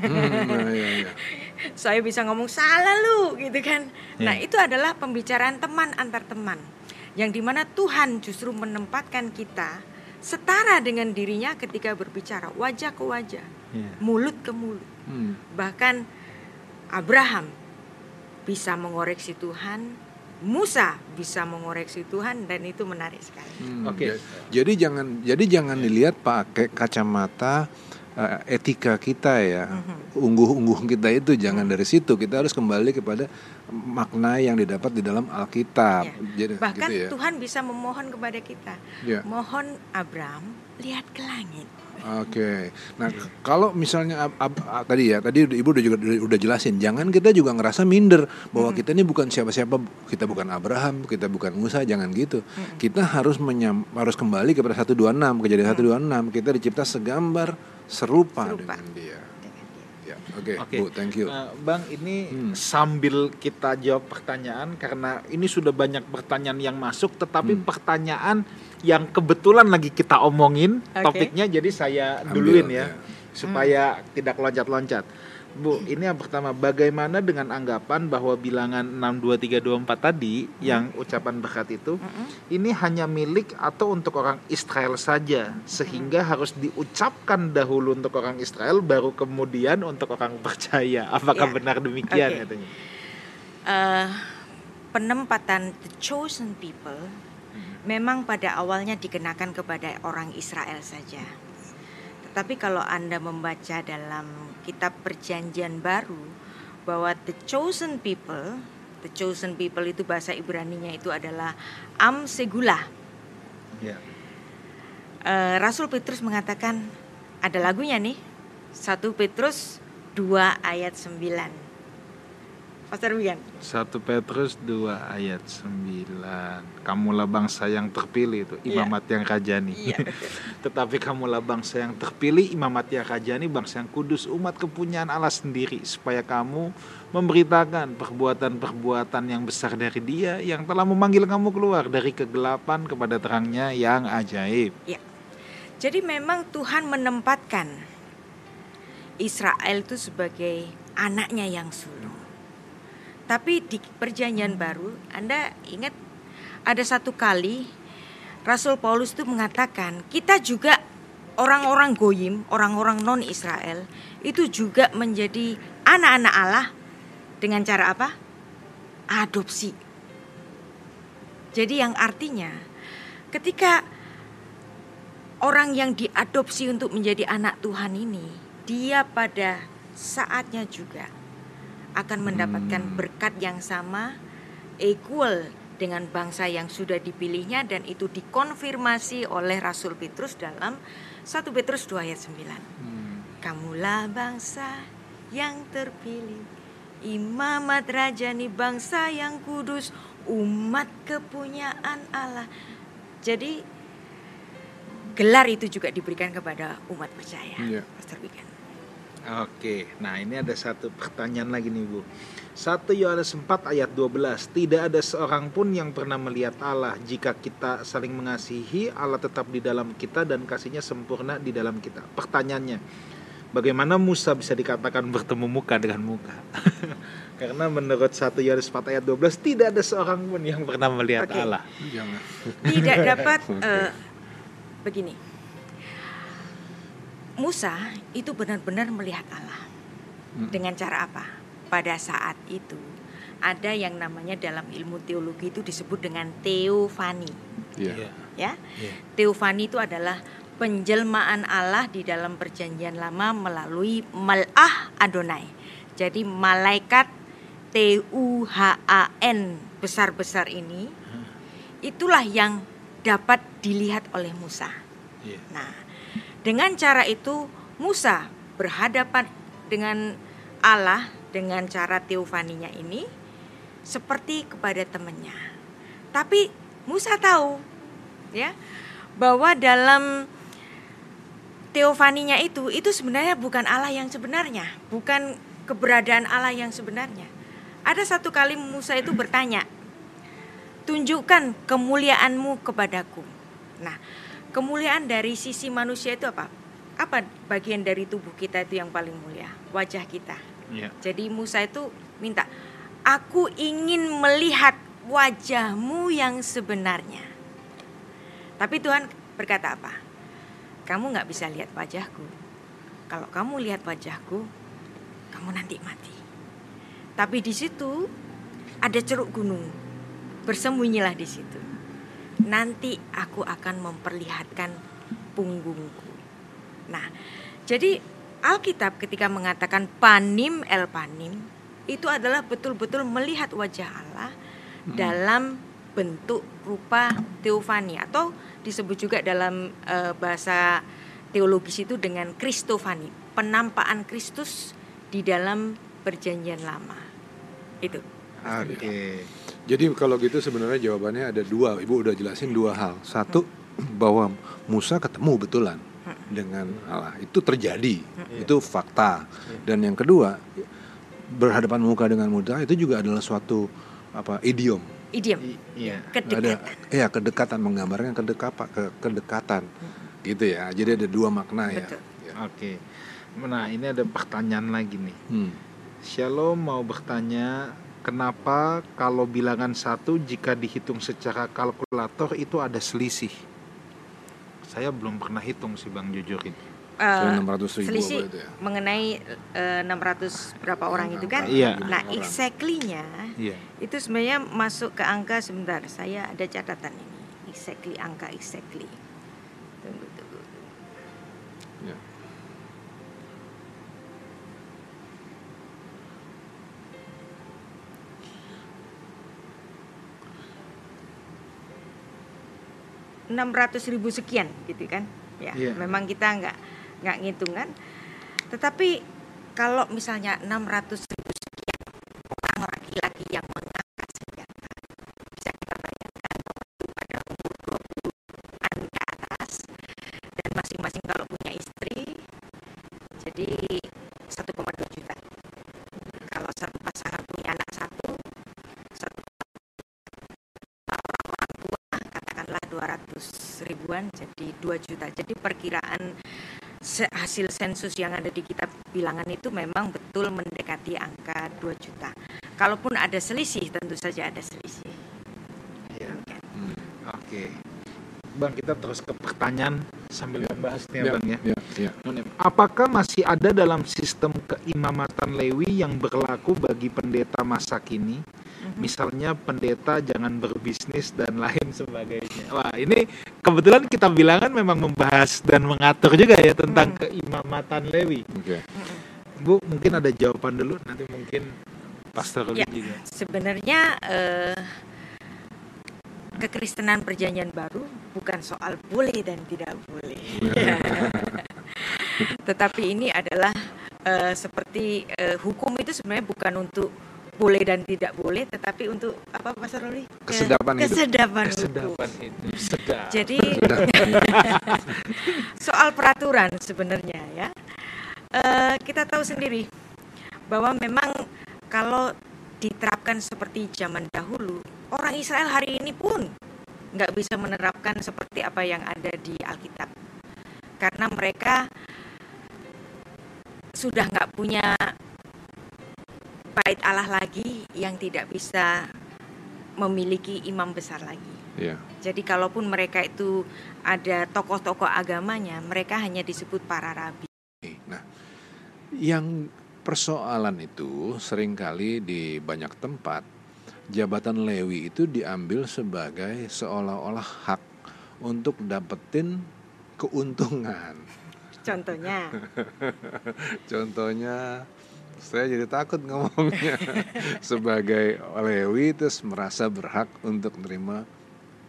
Hmm, iya, iya. saya bisa ngomong salah lu gitu kan. Yeah. Nah itu adalah pembicaraan teman antar teman, yang di mana Tuhan justru menempatkan kita setara dengan dirinya ketika berbicara wajah ke wajah, yeah. mulut ke mulut. Hmm. Bahkan Abraham bisa mengoreksi Tuhan, Musa bisa mengoreksi Tuhan dan itu menarik sekali. Hmm. Oke. Okay. Jadi jangan jadi jangan dilihat pakai kacamata uh, etika kita ya, mm-hmm. ungguh-ungguh kita itu jangan mm-hmm. dari situ. Kita harus kembali kepada makna yang didapat di dalam Alkitab. Ya. Jadi, Bahkan gitu ya. Tuhan bisa memohon kepada kita, ya. mohon Abraham lihat ke langit. Oke, okay. nah kalau misalnya ab, ab, ab, tadi ya, tadi ibu udah juga udah jelasin, jangan kita juga ngerasa minder bahwa hmm. kita ini bukan siapa-siapa, kita bukan Abraham, kita bukan Musa, jangan gitu. Hmm. Kita harus menyam, harus kembali kepada 126, kejadian hmm. 126, kita dicipta segambar serupa, serupa. dengan dia. Ya, Oke, okay, okay. Bu, thank you. Uh, bang, ini hmm. sambil kita jawab pertanyaan karena ini sudah banyak pertanyaan yang masuk, tetapi hmm. pertanyaan yang kebetulan lagi kita omongin okay. topiknya, jadi saya duluin Ambil, ya, ya, supaya hmm. tidak loncat-loncat. Bu, ini yang pertama, bagaimana dengan anggapan bahwa bilangan 62324 tadi hmm. yang ucapan berkat itu hmm. ini hanya milik atau untuk orang Israel saja sehingga hmm. harus diucapkan dahulu untuk orang Israel baru kemudian untuk orang percaya. Apakah ya. benar demikian okay. katanya? Uh, penempatan the chosen people hmm. memang pada awalnya dikenakan kepada orang Israel saja. Tetapi kalau Anda membaca dalam kitab perjanjian baru bahwa the chosen people, the chosen people itu bahasa Ibrani-nya itu adalah am segula. Yeah. Ya. Uh, Rasul Petrus mengatakan ada lagunya nih. 1 Petrus 2 ayat 9. Pastor Wigan. 1 Petrus 2 ayat 9. Kamulah bangsa yang terpilih itu, iya. imamat yeah. yang kajani. Yeah, Tetapi kamulah bangsa yang terpilih, imamat yang kajani, bangsa yang kudus, umat kepunyaan Allah sendiri supaya kamu memberitakan perbuatan-perbuatan yang besar dari Dia yang telah memanggil kamu keluar dari kegelapan kepada terangnya yang ajaib. Yeah. Jadi memang Tuhan menempatkan Israel itu sebagai anaknya yang sulung. Tapi di perjanjian baru, Anda ingat ada satu kali Rasul Paulus itu mengatakan, kita juga orang-orang goyim, orang-orang non-Israel, itu juga menjadi anak-anak Allah dengan cara apa? Adopsi. Jadi yang artinya ketika orang yang diadopsi untuk menjadi anak Tuhan ini, dia pada saatnya juga akan mendapatkan berkat yang sama equal dengan bangsa yang sudah dipilihnya dan itu dikonfirmasi oleh Rasul Petrus dalam 1 Petrus 2 ayat 9. Hmm. Kamulah bangsa yang terpilih, imamat rajani bangsa yang kudus, umat kepunyaan Allah. Jadi gelar itu juga diberikan kepada umat percaya. Yeah. Pastor Oke, nah ini ada satu pertanyaan lagi nih Bu. 1 Yohanes 4 ayat 12 Tidak ada seorang pun yang pernah melihat Allah Jika kita saling mengasihi Allah tetap di dalam kita dan kasihnya sempurna di dalam kita Pertanyaannya Bagaimana Musa bisa dikatakan bertemu muka dengan muka Karena menurut 1 Yohanes 4 ayat 12 Tidak ada seorang pun yang pernah melihat okay. Allah Tidak dapat uh, Begini Musa itu benar-benar melihat Allah. Hmm. Dengan cara apa? Pada saat itu ada yang namanya dalam ilmu teologi itu disebut dengan teofani. Yeah. Ya. Yeah. Teofani itu adalah penjelmaan Allah di dalam perjanjian lama melalui malah Adonai. Jadi malaikat T U H A N besar-besar ini itulah yang dapat dilihat oleh Musa. Yeah. Nah, dengan cara itu Musa berhadapan dengan Allah dengan cara teofaninya ini seperti kepada temannya. Tapi Musa tahu ya bahwa dalam teofaninya itu itu sebenarnya bukan Allah yang sebenarnya, bukan keberadaan Allah yang sebenarnya. Ada satu kali Musa itu bertanya, "Tunjukkan kemuliaanmu kepadaku." Nah, Kemuliaan dari sisi manusia itu apa? Apa bagian dari tubuh kita itu yang paling mulia? Wajah kita. Yeah. Jadi Musa itu minta, aku ingin melihat wajahmu yang sebenarnya. Tapi Tuhan berkata apa? Kamu nggak bisa lihat wajahku. Kalau kamu lihat wajahku, kamu nanti mati. Tapi di situ ada ceruk gunung. Bersembunyilah di situ nanti aku akan memperlihatkan punggungku. Nah, jadi Alkitab ketika mengatakan panim el panim itu adalah betul-betul melihat wajah Allah hmm. dalam bentuk rupa teofani atau disebut juga dalam e, bahasa teologis itu dengan kristofani, penampakan Kristus di dalam perjanjian lama. Itu. Oke. Okay. Jadi kalau gitu sebenarnya jawabannya ada dua. Ibu udah jelasin dua hal. Satu bahwa Musa ketemu betulan dengan Allah. Itu terjadi. Itu fakta. Dan yang kedua berhadapan muka dengan Musa itu juga adalah suatu apa idiom. Idiom. Iya. Kedekatan. Ada ya kedekatan menggambarkan kedekatan ke kedekatan. Gitu ya. Jadi ada dua makna ya. Betul. ya. Oke. Nah, ini ada pertanyaan lagi nih. Hmm. Shalom mau bertanya Kenapa kalau bilangan satu jika dihitung secara kalkulator itu ada selisih? Saya belum pernah hitung sih Bang jujur ini. Uh, 600 ribu selisih ya? mengenai uh, eh, 600 berapa orang itu kan? Iya. Nah, exactly-nya iya. itu sebenarnya masuk ke angka sebentar. Saya ada catatan ini. Exactly angka exactly. Tunggu tunggu. Ya. 600 ribu sekian gitu kan ya yeah. memang kita nggak nggak ngitung kan tetapi kalau misalnya 600 ribu sekian orang laki-laki yang mengangkat senjata. Bisa kita bayangkan pada umur 20-an ke atas dan masing-masing kalau punya istri jadi ribuan jadi 2 juta. Jadi perkiraan hasil sensus yang ada di kitab bilangan itu memang betul mendekati angka 2 juta. Kalaupun ada selisih, tentu saja ada selisih. Ya. Hmm. Oke. Okay. Bang, kita terus ke pertanyaan sambil ya. membahas nih ya, Bang ya. ya, ya. Apakah masih ada dalam sistem keimamatan Lewi yang berlaku bagi pendeta masa kini? misalnya pendeta jangan berbisnis dan lain sebagainya. Wah, ini kebetulan kita bilangan memang membahas dan mengatur juga ya tentang hmm. keimamatan Lewi. Oke. Okay. Bu, mungkin ada jawaban dulu nanti mungkin Pastor ya, juga. Sebenarnya eh, kekristenan perjanjian baru bukan soal boleh dan tidak boleh. Tetapi ini adalah uh, seperti uh, hukum itu sebenarnya bukan untuk boleh dan tidak boleh tetapi untuk apa Mas Roli kesedapan hidup. kesedapan, kesedapan hidup. Sedap. Jadi soal peraturan sebenarnya ya. Uh, kita tahu sendiri bahwa memang kalau diterapkan seperti zaman dahulu orang Israel hari ini pun nggak bisa menerapkan seperti apa yang ada di Alkitab. Karena mereka sudah nggak punya bait Allah lagi yang tidak bisa memiliki imam besar lagi. Yeah. Jadi kalaupun mereka itu ada tokoh-tokoh agamanya, mereka hanya disebut para rabi. Nah, yang persoalan itu sering kali di banyak tempat jabatan Lewi itu diambil sebagai seolah-olah hak untuk dapetin keuntungan. Contohnya. Contohnya saya jadi takut ngomongnya. Sebagai Lewi terus merasa berhak untuk menerima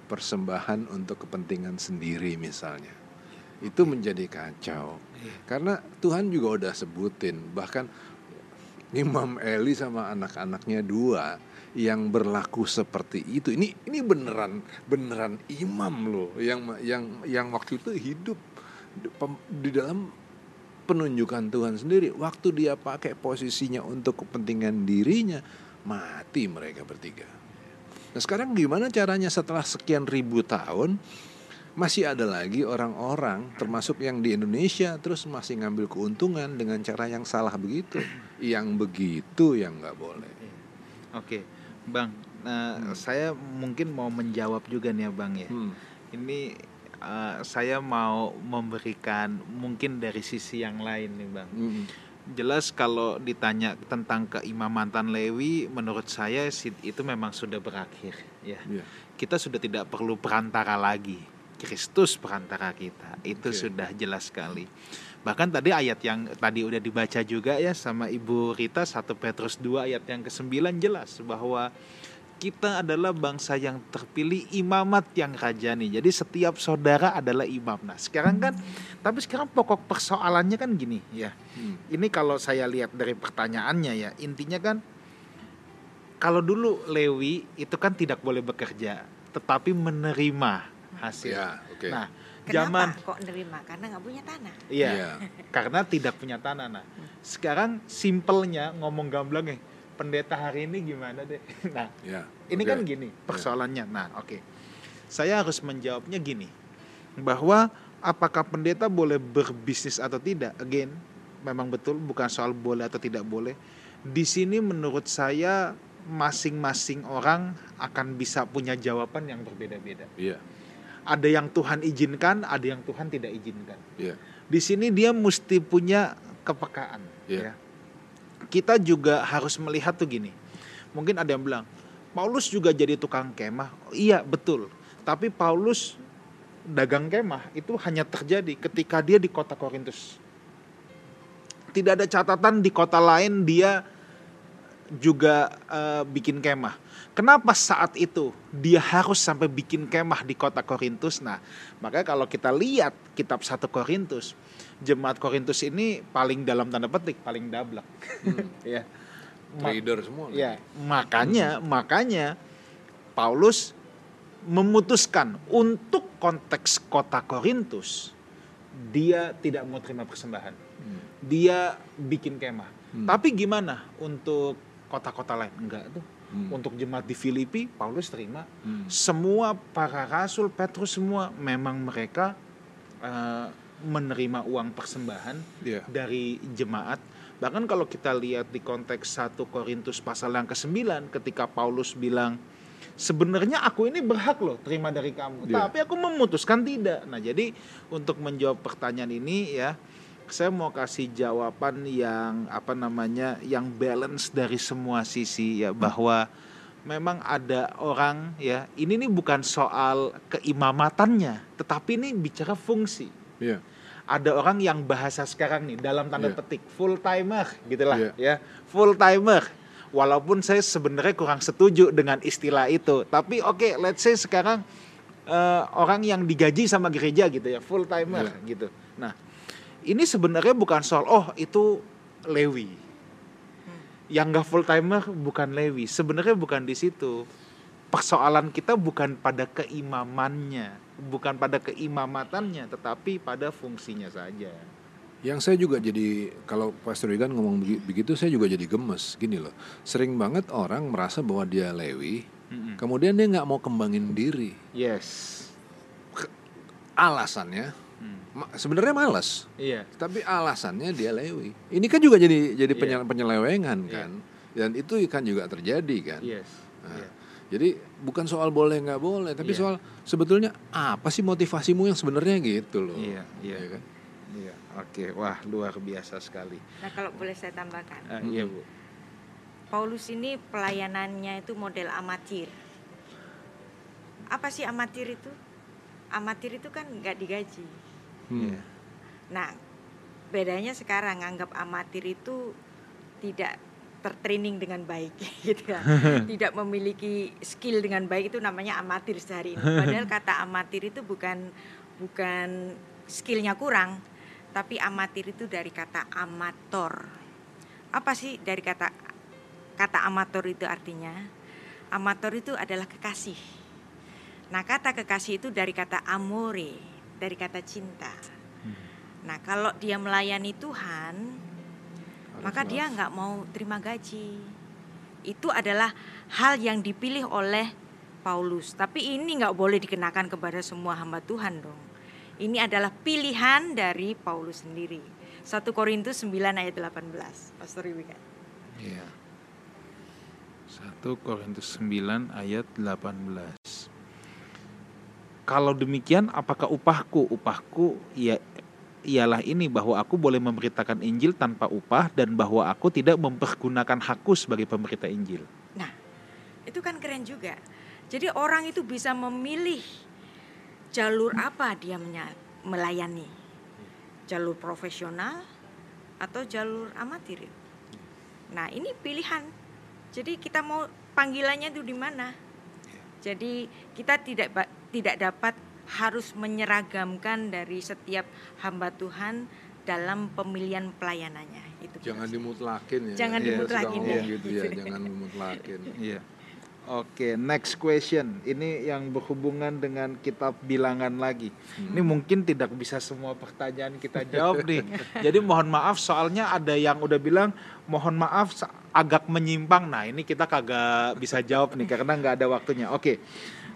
persembahan untuk kepentingan sendiri misalnya. Itu menjadi kacau. Iya. karena Tuhan juga udah sebutin bahkan Imam Eli sama anak-anaknya dua yang berlaku seperti itu. Ini ini beneran beneran imam loh yang yang yang waktu itu hidup di dalam penunjukan Tuhan sendiri. Waktu dia pakai posisinya untuk kepentingan dirinya, mati mereka bertiga. Nah sekarang gimana caranya setelah sekian ribu tahun masih ada lagi orang-orang termasuk yang di Indonesia terus masih ngambil keuntungan dengan cara yang salah begitu, yang begitu yang nggak boleh. Oke, bang, nah, hmm. saya mungkin mau menjawab juga nih ya bang ya. Hmm. Ini uh, saya mau memberikan mungkin dari sisi yang lain nih bang. Mm. Jelas kalau ditanya tentang keimamatan Lewi, menurut saya itu memang sudah berakhir. Ya, yeah. kita sudah tidak perlu perantara lagi. Kristus perantara kita itu okay. sudah jelas sekali. Bahkan tadi ayat yang tadi udah dibaca juga ya sama Ibu Rita 1 Petrus 2 ayat yang ke-9 jelas bahwa kita adalah bangsa yang terpilih imamat yang rajani. Jadi setiap saudara adalah imam. Nah, sekarang kan tapi sekarang pokok persoalannya kan gini ya. Hmm. Ini kalau saya lihat dari pertanyaannya ya, intinya kan kalau dulu Lewi itu kan tidak boleh bekerja, tetapi menerima hasil. Ya, okay. Nah, Kenapa zaman kok menerima? Karena nggak punya tanah. Iya, ya. karena tidak punya tanah. Nah, sekarang simpelnya ngomong gamblang ya, pendeta hari ini gimana deh nah ya, ini kan gini ya. persoalannya nah oke okay. saya harus menjawabnya gini bahwa apakah pendeta boleh berbisnis atau tidak again memang betul bukan soal boleh atau tidak boleh di sini menurut saya masing-masing orang akan bisa punya jawaban yang berbeda-beda. Iya. Ada yang Tuhan izinkan, ada yang Tuhan tidak izinkan. Iya. Di sini dia mesti punya kepekaan. Iya. Ya kita juga harus melihat tuh gini. Mungkin ada yang bilang, Paulus juga jadi tukang kemah. Iya, betul. Tapi Paulus dagang kemah itu hanya terjadi ketika dia di kota Korintus. Tidak ada catatan di kota lain dia juga uh, bikin kemah. Kenapa saat itu dia harus sampai bikin kemah di kota Korintus? Nah, makanya kalau kita lihat kitab 1 Korintus, jemaat Korintus ini paling dalam tanda petik paling dablek hmm. ya trader semua. Ya, makanya makanya Paulus memutuskan untuk konteks kota Korintus dia tidak mau terima persembahan. Hmm. Dia bikin kemah. Hmm. Tapi gimana untuk kota-kota lain? Enggak tuh. Hmm. Untuk jemaat di Filipi, Paulus terima. Hmm. Semua para rasul, Petrus semua memang mereka uh, menerima uang persembahan yeah. dari jemaat. Bahkan kalau kita lihat di konteks 1 Korintus pasal yang ke-9 ketika Paulus bilang sebenarnya aku ini berhak loh terima dari kamu, yeah. tapi aku memutuskan tidak. Nah, jadi untuk menjawab pertanyaan ini ya saya mau kasih jawaban yang apa namanya yang balance dari semua sisi ya bahwa memang ada orang ya ini nih bukan soal keimamatannya tetapi ini bicara fungsi. Yeah. Ada orang yang bahasa sekarang nih dalam tanda yeah. petik full timer gitulah yeah. ya full timer walaupun saya sebenarnya kurang setuju dengan istilah itu tapi oke okay, let's say sekarang uh, orang yang digaji sama gereja gitu ya full timer yeah. gitu nah ini sebenarnya bukan soal oh itu Lewi hmm. yang nggak full timer bukan Lewi sebenarnya bukan di situ persoalan kita bukan pada keimamannya bukan pada keimamatannya tetapi pada fungsinya saja yang saya juga jadi kalau Pastor Wigan ngomong begitu saya juga jadi gemes gini loh. Sering banget orang merasa bahwa dia Lewi, mm-hmm. kemudian dia nggak mau kembangin diri. Yes. Alasannya mm. sebenarnya malas. Iya. Tapi alasannya dia Lewi. Ini kan juga jadi jadi yeah. penyelewengan iya. kan. Yeah. Dan itu kan juga terjadi kan. Yes. Nah, yeah. Jadi bukan soal boleh nggak boleh, tapi yeah. soal sebetulnya apa sih motivasimu yang sebenarnya gitu loh. Iya, iya. Ya kan? Iya, oke. Wah, luar biasa sekali. Nah, kalau boleh saya tambahkan. Uh, iya, Bu. Paulus ini pelayanannya itu model amatir. Apa sih amatir itu? Amatir itu kan nggak digaji. Hmm. Iya. Nah, bedanya sekarang nganggap amatir itu tidak tertraining dengan baik gitu ya. tidak memiliki skill dengan baik itu namanya amatir sehari ini. Padahal kata amatir itu bukan bukan skillnya kurang, tapi amatir itu dari kata amator. Apa sih dari kata kata amator itu artinya? Amator itu adalah kekasih. Nah, kata kekasih itu dari kata amore, dari kata cinta. Hmm. Nah, kalau dia melayani Tuhan, Harus maka dia nggak mau terima gaji. Itu adalah hal yang dipilih oleh Paulus. Tapi ini nggak boleh dikenakan kepada semua hamba Tuhan dong. Ini adalah pilihan dari Paulus sendiri. 1 Korintus 9 ayat 18. Pastor Iwika. Iya. 1 Korintus 9 ayat 18. Kalau demikian apakah upahku? Upahku ya ialah ini bahwa aku boleh memberitakan Injil tanpa upah dan bahwa aku tidak mempergunakan hakku sebagai pemberita Injil. Nah, itu kan keren juga. Jadi orang itu bisa memilih jalur apa dia melayani jalur profesional atau jalur amatir nah ini pilihan jadi kita mau panggilannya itu di mana jadi kita tidak tidak dapat harus menyeragamkan dari setiap hamba Tuhan dalam pemilihan pelayanannya itu jangan dimutlakin ya jangan ya, dimutlakin ya, gitu ya jangan dimutlakin iya Oke, next question. Ini yang berhubungan dengan kitab bilangan lagi. Hmm. Ini mungkin tidak bisa semua pertanyaan kita jawab nih. Jadi mohon maaf soalnya ada yang udah bilang mohon maaf agak menyimpang. Nah, ini kita kagak bisa jawab nih karena nggak ada waktunya. Oke.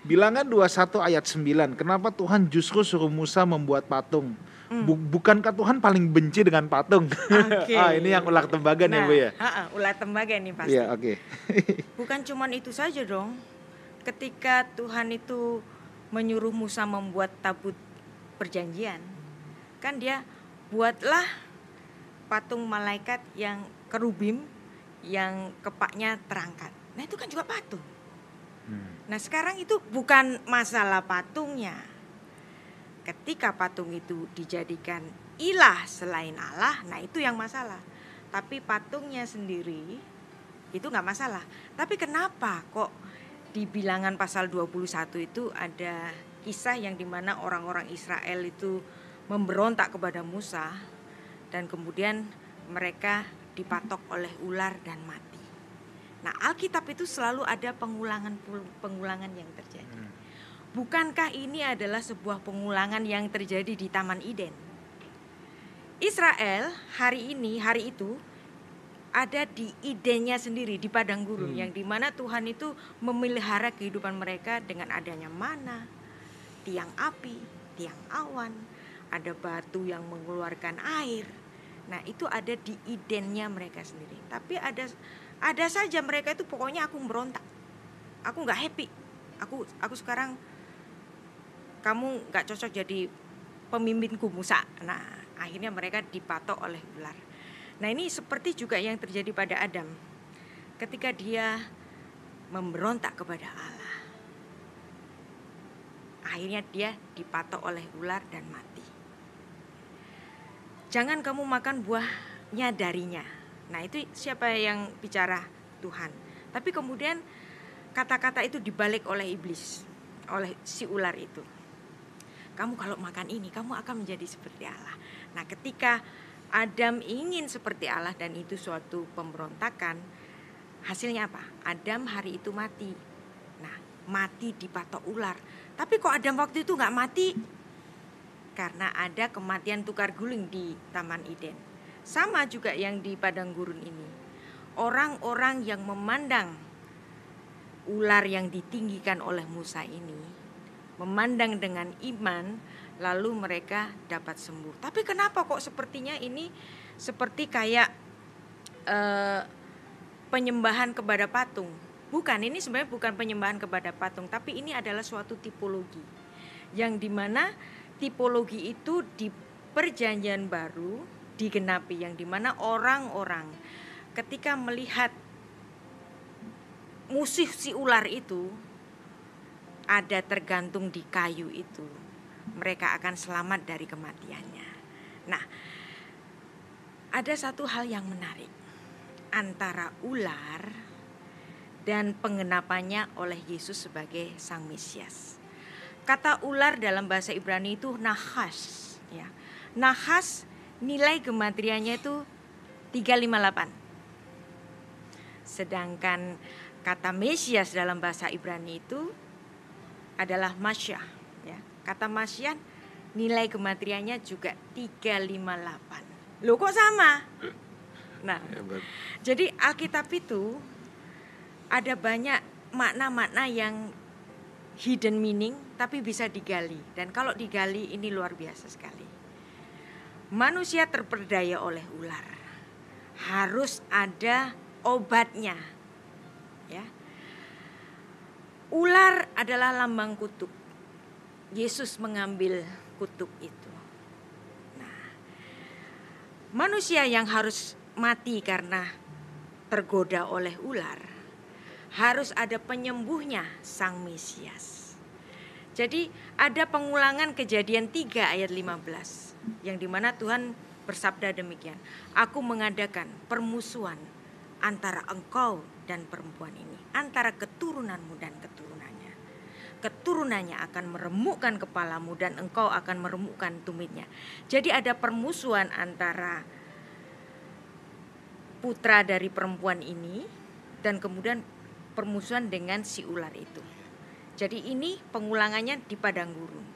Bilangan 21 ayat 9. Kenapa Tuhan justru suruh Musa membuat patung? Bu bukankah Tuhan paling benci dengan patung? Okay. ah, ini yang ular tembaga nah, ya Bu ya? Uh, uh, ular tembaga nih pasti. Iya, oke. Okay. Bukan cuman itu saja dong. Ketika Tuhan itu menyuruh Musa membuat tabut perjanjian, kan dia buatlah patung malaikat yang kerubim yang kepaknya terangkat. Nah, itu kan juga patung. Hmm. Nah, sekarang itu bukan masalah patungnya ketika patung itu dijadikan ilah selain Allah, nah itu yang masalah. Tapi patungnya sendiri itu nggak masalah. Tapi kenapa kok di bilangan pasal 21 itu ada kisah yang di mana orang-orang Israel itu memberontak kepada Musa dan kemudian mereka dipatok oleh ular dan mati. Nah, Alkitab itu selalu ada pengulangan-pengulangan yang terjadi. Hmm. Bukankah ini adalah sebuah pengulangan yang terjadi di Taman Eden? Israel hari ini, hari itu ada di idenya sendiri di padang gurun hmm. yang di mana Tuhan itu memelihara kehidupan mereka dengan adanya mana, tiang api, tiang awan, ada batu yang mengeluarkan air. Nah itu ada di idennya mereka sendiri. Tapi ada ada saja mereka itu pokoknya aku berontak, aku nggak happy, aku aku sekarang kamu nggak cocok jadi pemimpinku Musa. Nah akhirnya mereka dipatok oleh ular. Nah ini seperti juga yang terjadi pada Adam ketika dia memberontak kepada Allah. Akhirnya dia dipatok oleh ular dan mati. Jangan kamu makan buahnya darinya. Nah itu siapa yang bicara Tuhan. Tapi kemudian kata-kata itu dibalik oleh iblis, oleh si ular itu. Kamu kalau makan ini, kamu akan menjadi seperti Allah. Nah ketika Adam ingin seperti Allah dan itu suatu pemberontakan. Hasilnya apa? Adam hari itu mati. Nah, mati dipatok ular. Tapi kok Adam waktu itu nggak mati? Karena ada kematian tukar guling di Taman Eden. Sama juga yang di padang gurun ini. Orang-orang yang memandang ular yang ditinggikan oleh Musa ini, memandang dengan iman, lalu mereka dapat sembuh. Tapi kenapa kok sepertinya ini seperti kayak uh, penyembahan kepada patung? Bukan, ini sebenarnya bukan penyembahan kepada patung, tapi ini adalah suatu tipologi yang di mana tipologi itu di perjanjian baru digenapi yang di mana orang-orang ketika melihat musuh si ular itu ada tergantung di kayu itu mereka akan selamat dari kematiannya. Nah, ada satu hal yang menarik antara ular dan pengenapannya oleh Yesus sebagai Sang Mesias. Kata ular dalam bahasa Ibrani itu nahas, ya. Nahas nilai gematriannya itu 358. Sedangkan kata Mesias dalam bahasa Ibrani itu adalah masyah Kata Masyan nilai kematriannya juga 358. Loh kok sama? Nah, jadi Alkitab itu ada banyak makna-makna yang hidden meaning tapi bisa digali dan kalau digali ini luar biasa sekali. Manusia terperdaya oleh ular. Harus ada obatnya. Ya. Ular adalah lambang kutub Yesus mengambil kutub itu. Nah, manusia yang harus mati karena tergoda oleh ular harus ada penyembuhnya Sang Mesias. Jadi ada pengulangan kejadian 3 ayat 15 yang di mana Tuhan bersabda demikian. Aku mengadakan permusuhan antara engkau dan perempuan ini, antara keturunanmu dan keturunan keturunannya akan meremukkan kepalamu dan engkau akan meremukkan tumitnya. Jadi ada permusuhan antara putra dari perempuan ini dan kemudian permusuhan dengan si ular itu. Jadi ini pengulangannya di padang gurun.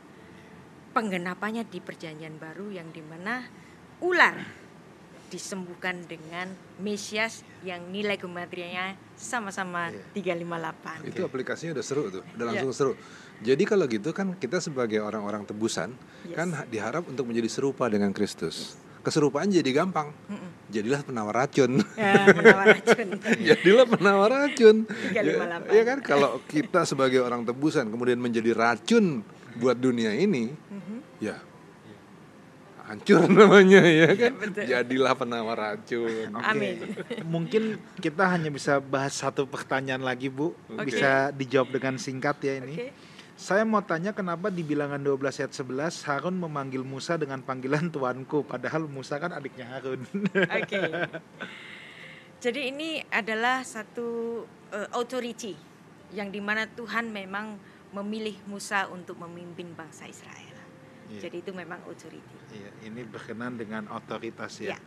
Penggenapannya di perjanjian baru yang di mana ular disembuhkan dengan Mesias yang nilai kematiannya sama-sama iya. 358. Itu aplikasinya udah seru tuh, udah langsung yeah. seru. Jadi kalau gitu kan kita sebagai orang-orang tebusan yes. kan diharap untuk menjadi serupa dengan Kristus. Keserupaan jadi gampang. Jadilah penawar racun. Ya, penawar racun. Jadilah penawar racun. 358. Ya, ya kan kalau kita sebagai orang tebusan kemudian menjadi racun buat dunia ini, mm -hmm. Ya. Hancur namanya ya kan? ya, jadilah penawar racun. Okay. amin. Mungkin kita hanya bisa bahas satu pertanyaan lagi bu. Okay. bisa dijawab dengan singkat ya ini. Okay. saya mau tanya kenapa di bilangan 12 ayat 11 Harun memanggil Musa dengan panggilan tuanku padahal Musa kan adiknya Harun? Oke. Okay. jadi ini adalah satu uh, authority yang di mana Tuhan memang memilih Musa untuk memimpin bangsa Israel Iya. Jadi itu memang authority. Iya, ini berkenan dengan otoritas ya. ya.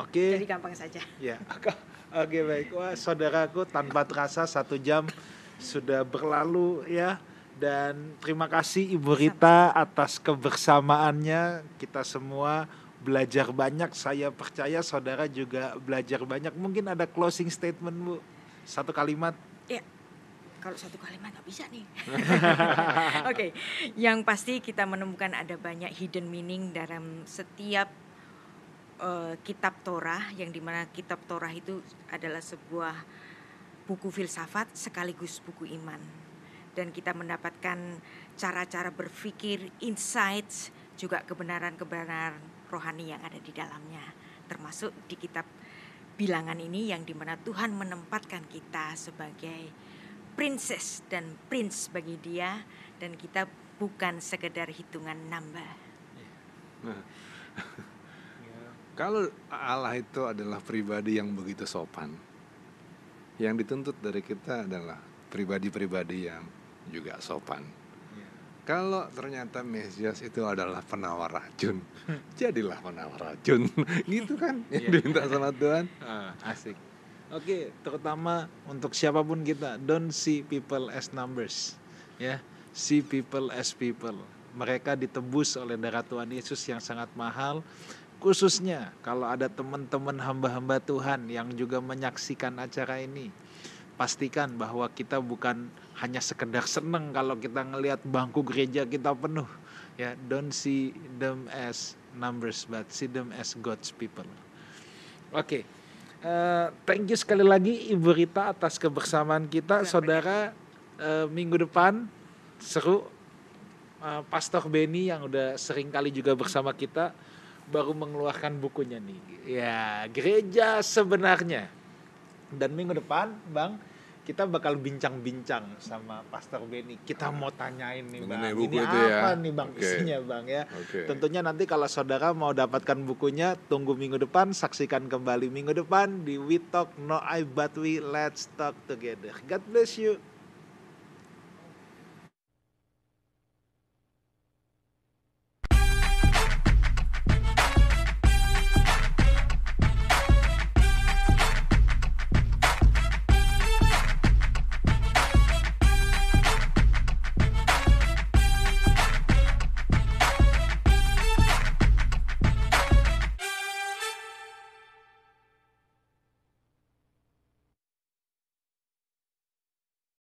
Oke. Okay. Jadi gampang saja. Ya. Oke okay, baik. Wah saudaraku tanpa terasa satu jam sudah berlalu ya. Dan terima kasih Ibu Rita atas kebersamaannya. Kita semua belajar banyak. Saya percaya saudara juga belajar banyak. Mungkin ada closing statement Bu. Satu kalimat. Ya kalau satu kalimat nggak bisa nih. Oke, okay. yang pasti kita menemukan ada banyak hidden meaning dalam setiap uh, kitab Torah, yang di mana kitab Torah itu adalah sebuah buku filsafat sekaligus buku iman, dan kita mendapatkan cara-cara berpikir, insights, juga kebenaran-kebenaran rohani yang ada di dalamnya, termasuk di kitab bilangan ini yang di mana Tuhan menempatkan kita sebagai princess dan prince bagi dia dan kita bukan sekedar hitungan nambah. Nah, kalau Allah itu adalah pribadi yang begitu sopan, yang dituntut dari kita adalah pribadi-pribadi yang juga sopan. Ya. Kalau ternyata Mesias itu adalah penawar racun, jadilah penawar racun, gitu kan? Yang ya. diminta sama Tuhan. Ah, asik. Oke, okay, terutama untuk siapa pun kita, don't see people as numbers, ya, see people as people. Mereka ditebus oleh darah Tuhan Yesus yang sangat mahal. Khususnya kalau ada teman-teman hamba-hamba Tuhan yang juga menyaksikan acara ini, pastikan bahwa kita bukan hanya sekedar seneng kalau kita ngelihat bangku gereja kita penuh. Ya, don't see them as numbers, but see them as God's people. Oke. Okay. Uh, thank you sekali lagi Ibu Rita atas kebersamaan kita, saudara. Uh, minggu depan seru. Uh, Pastor Benny yang udah sering kali juga bersama kita baru mengeluarkan bukunya nih. Ya, gereja sebenarnya. Dan minggu depan, Bang, kita bakal bincang-bincang sama Pastor Benny. Kita mau tanyain nih Bang, buku ini apa ya? nih Bang okay. isinya Bang ya. Okay. Tentunya nanti kalau saudara mau dapatkan bukunya, tunggu minggu depan, saksikan kembali minggu depan di We Talk No I But We Let's Talk Together. God bless you.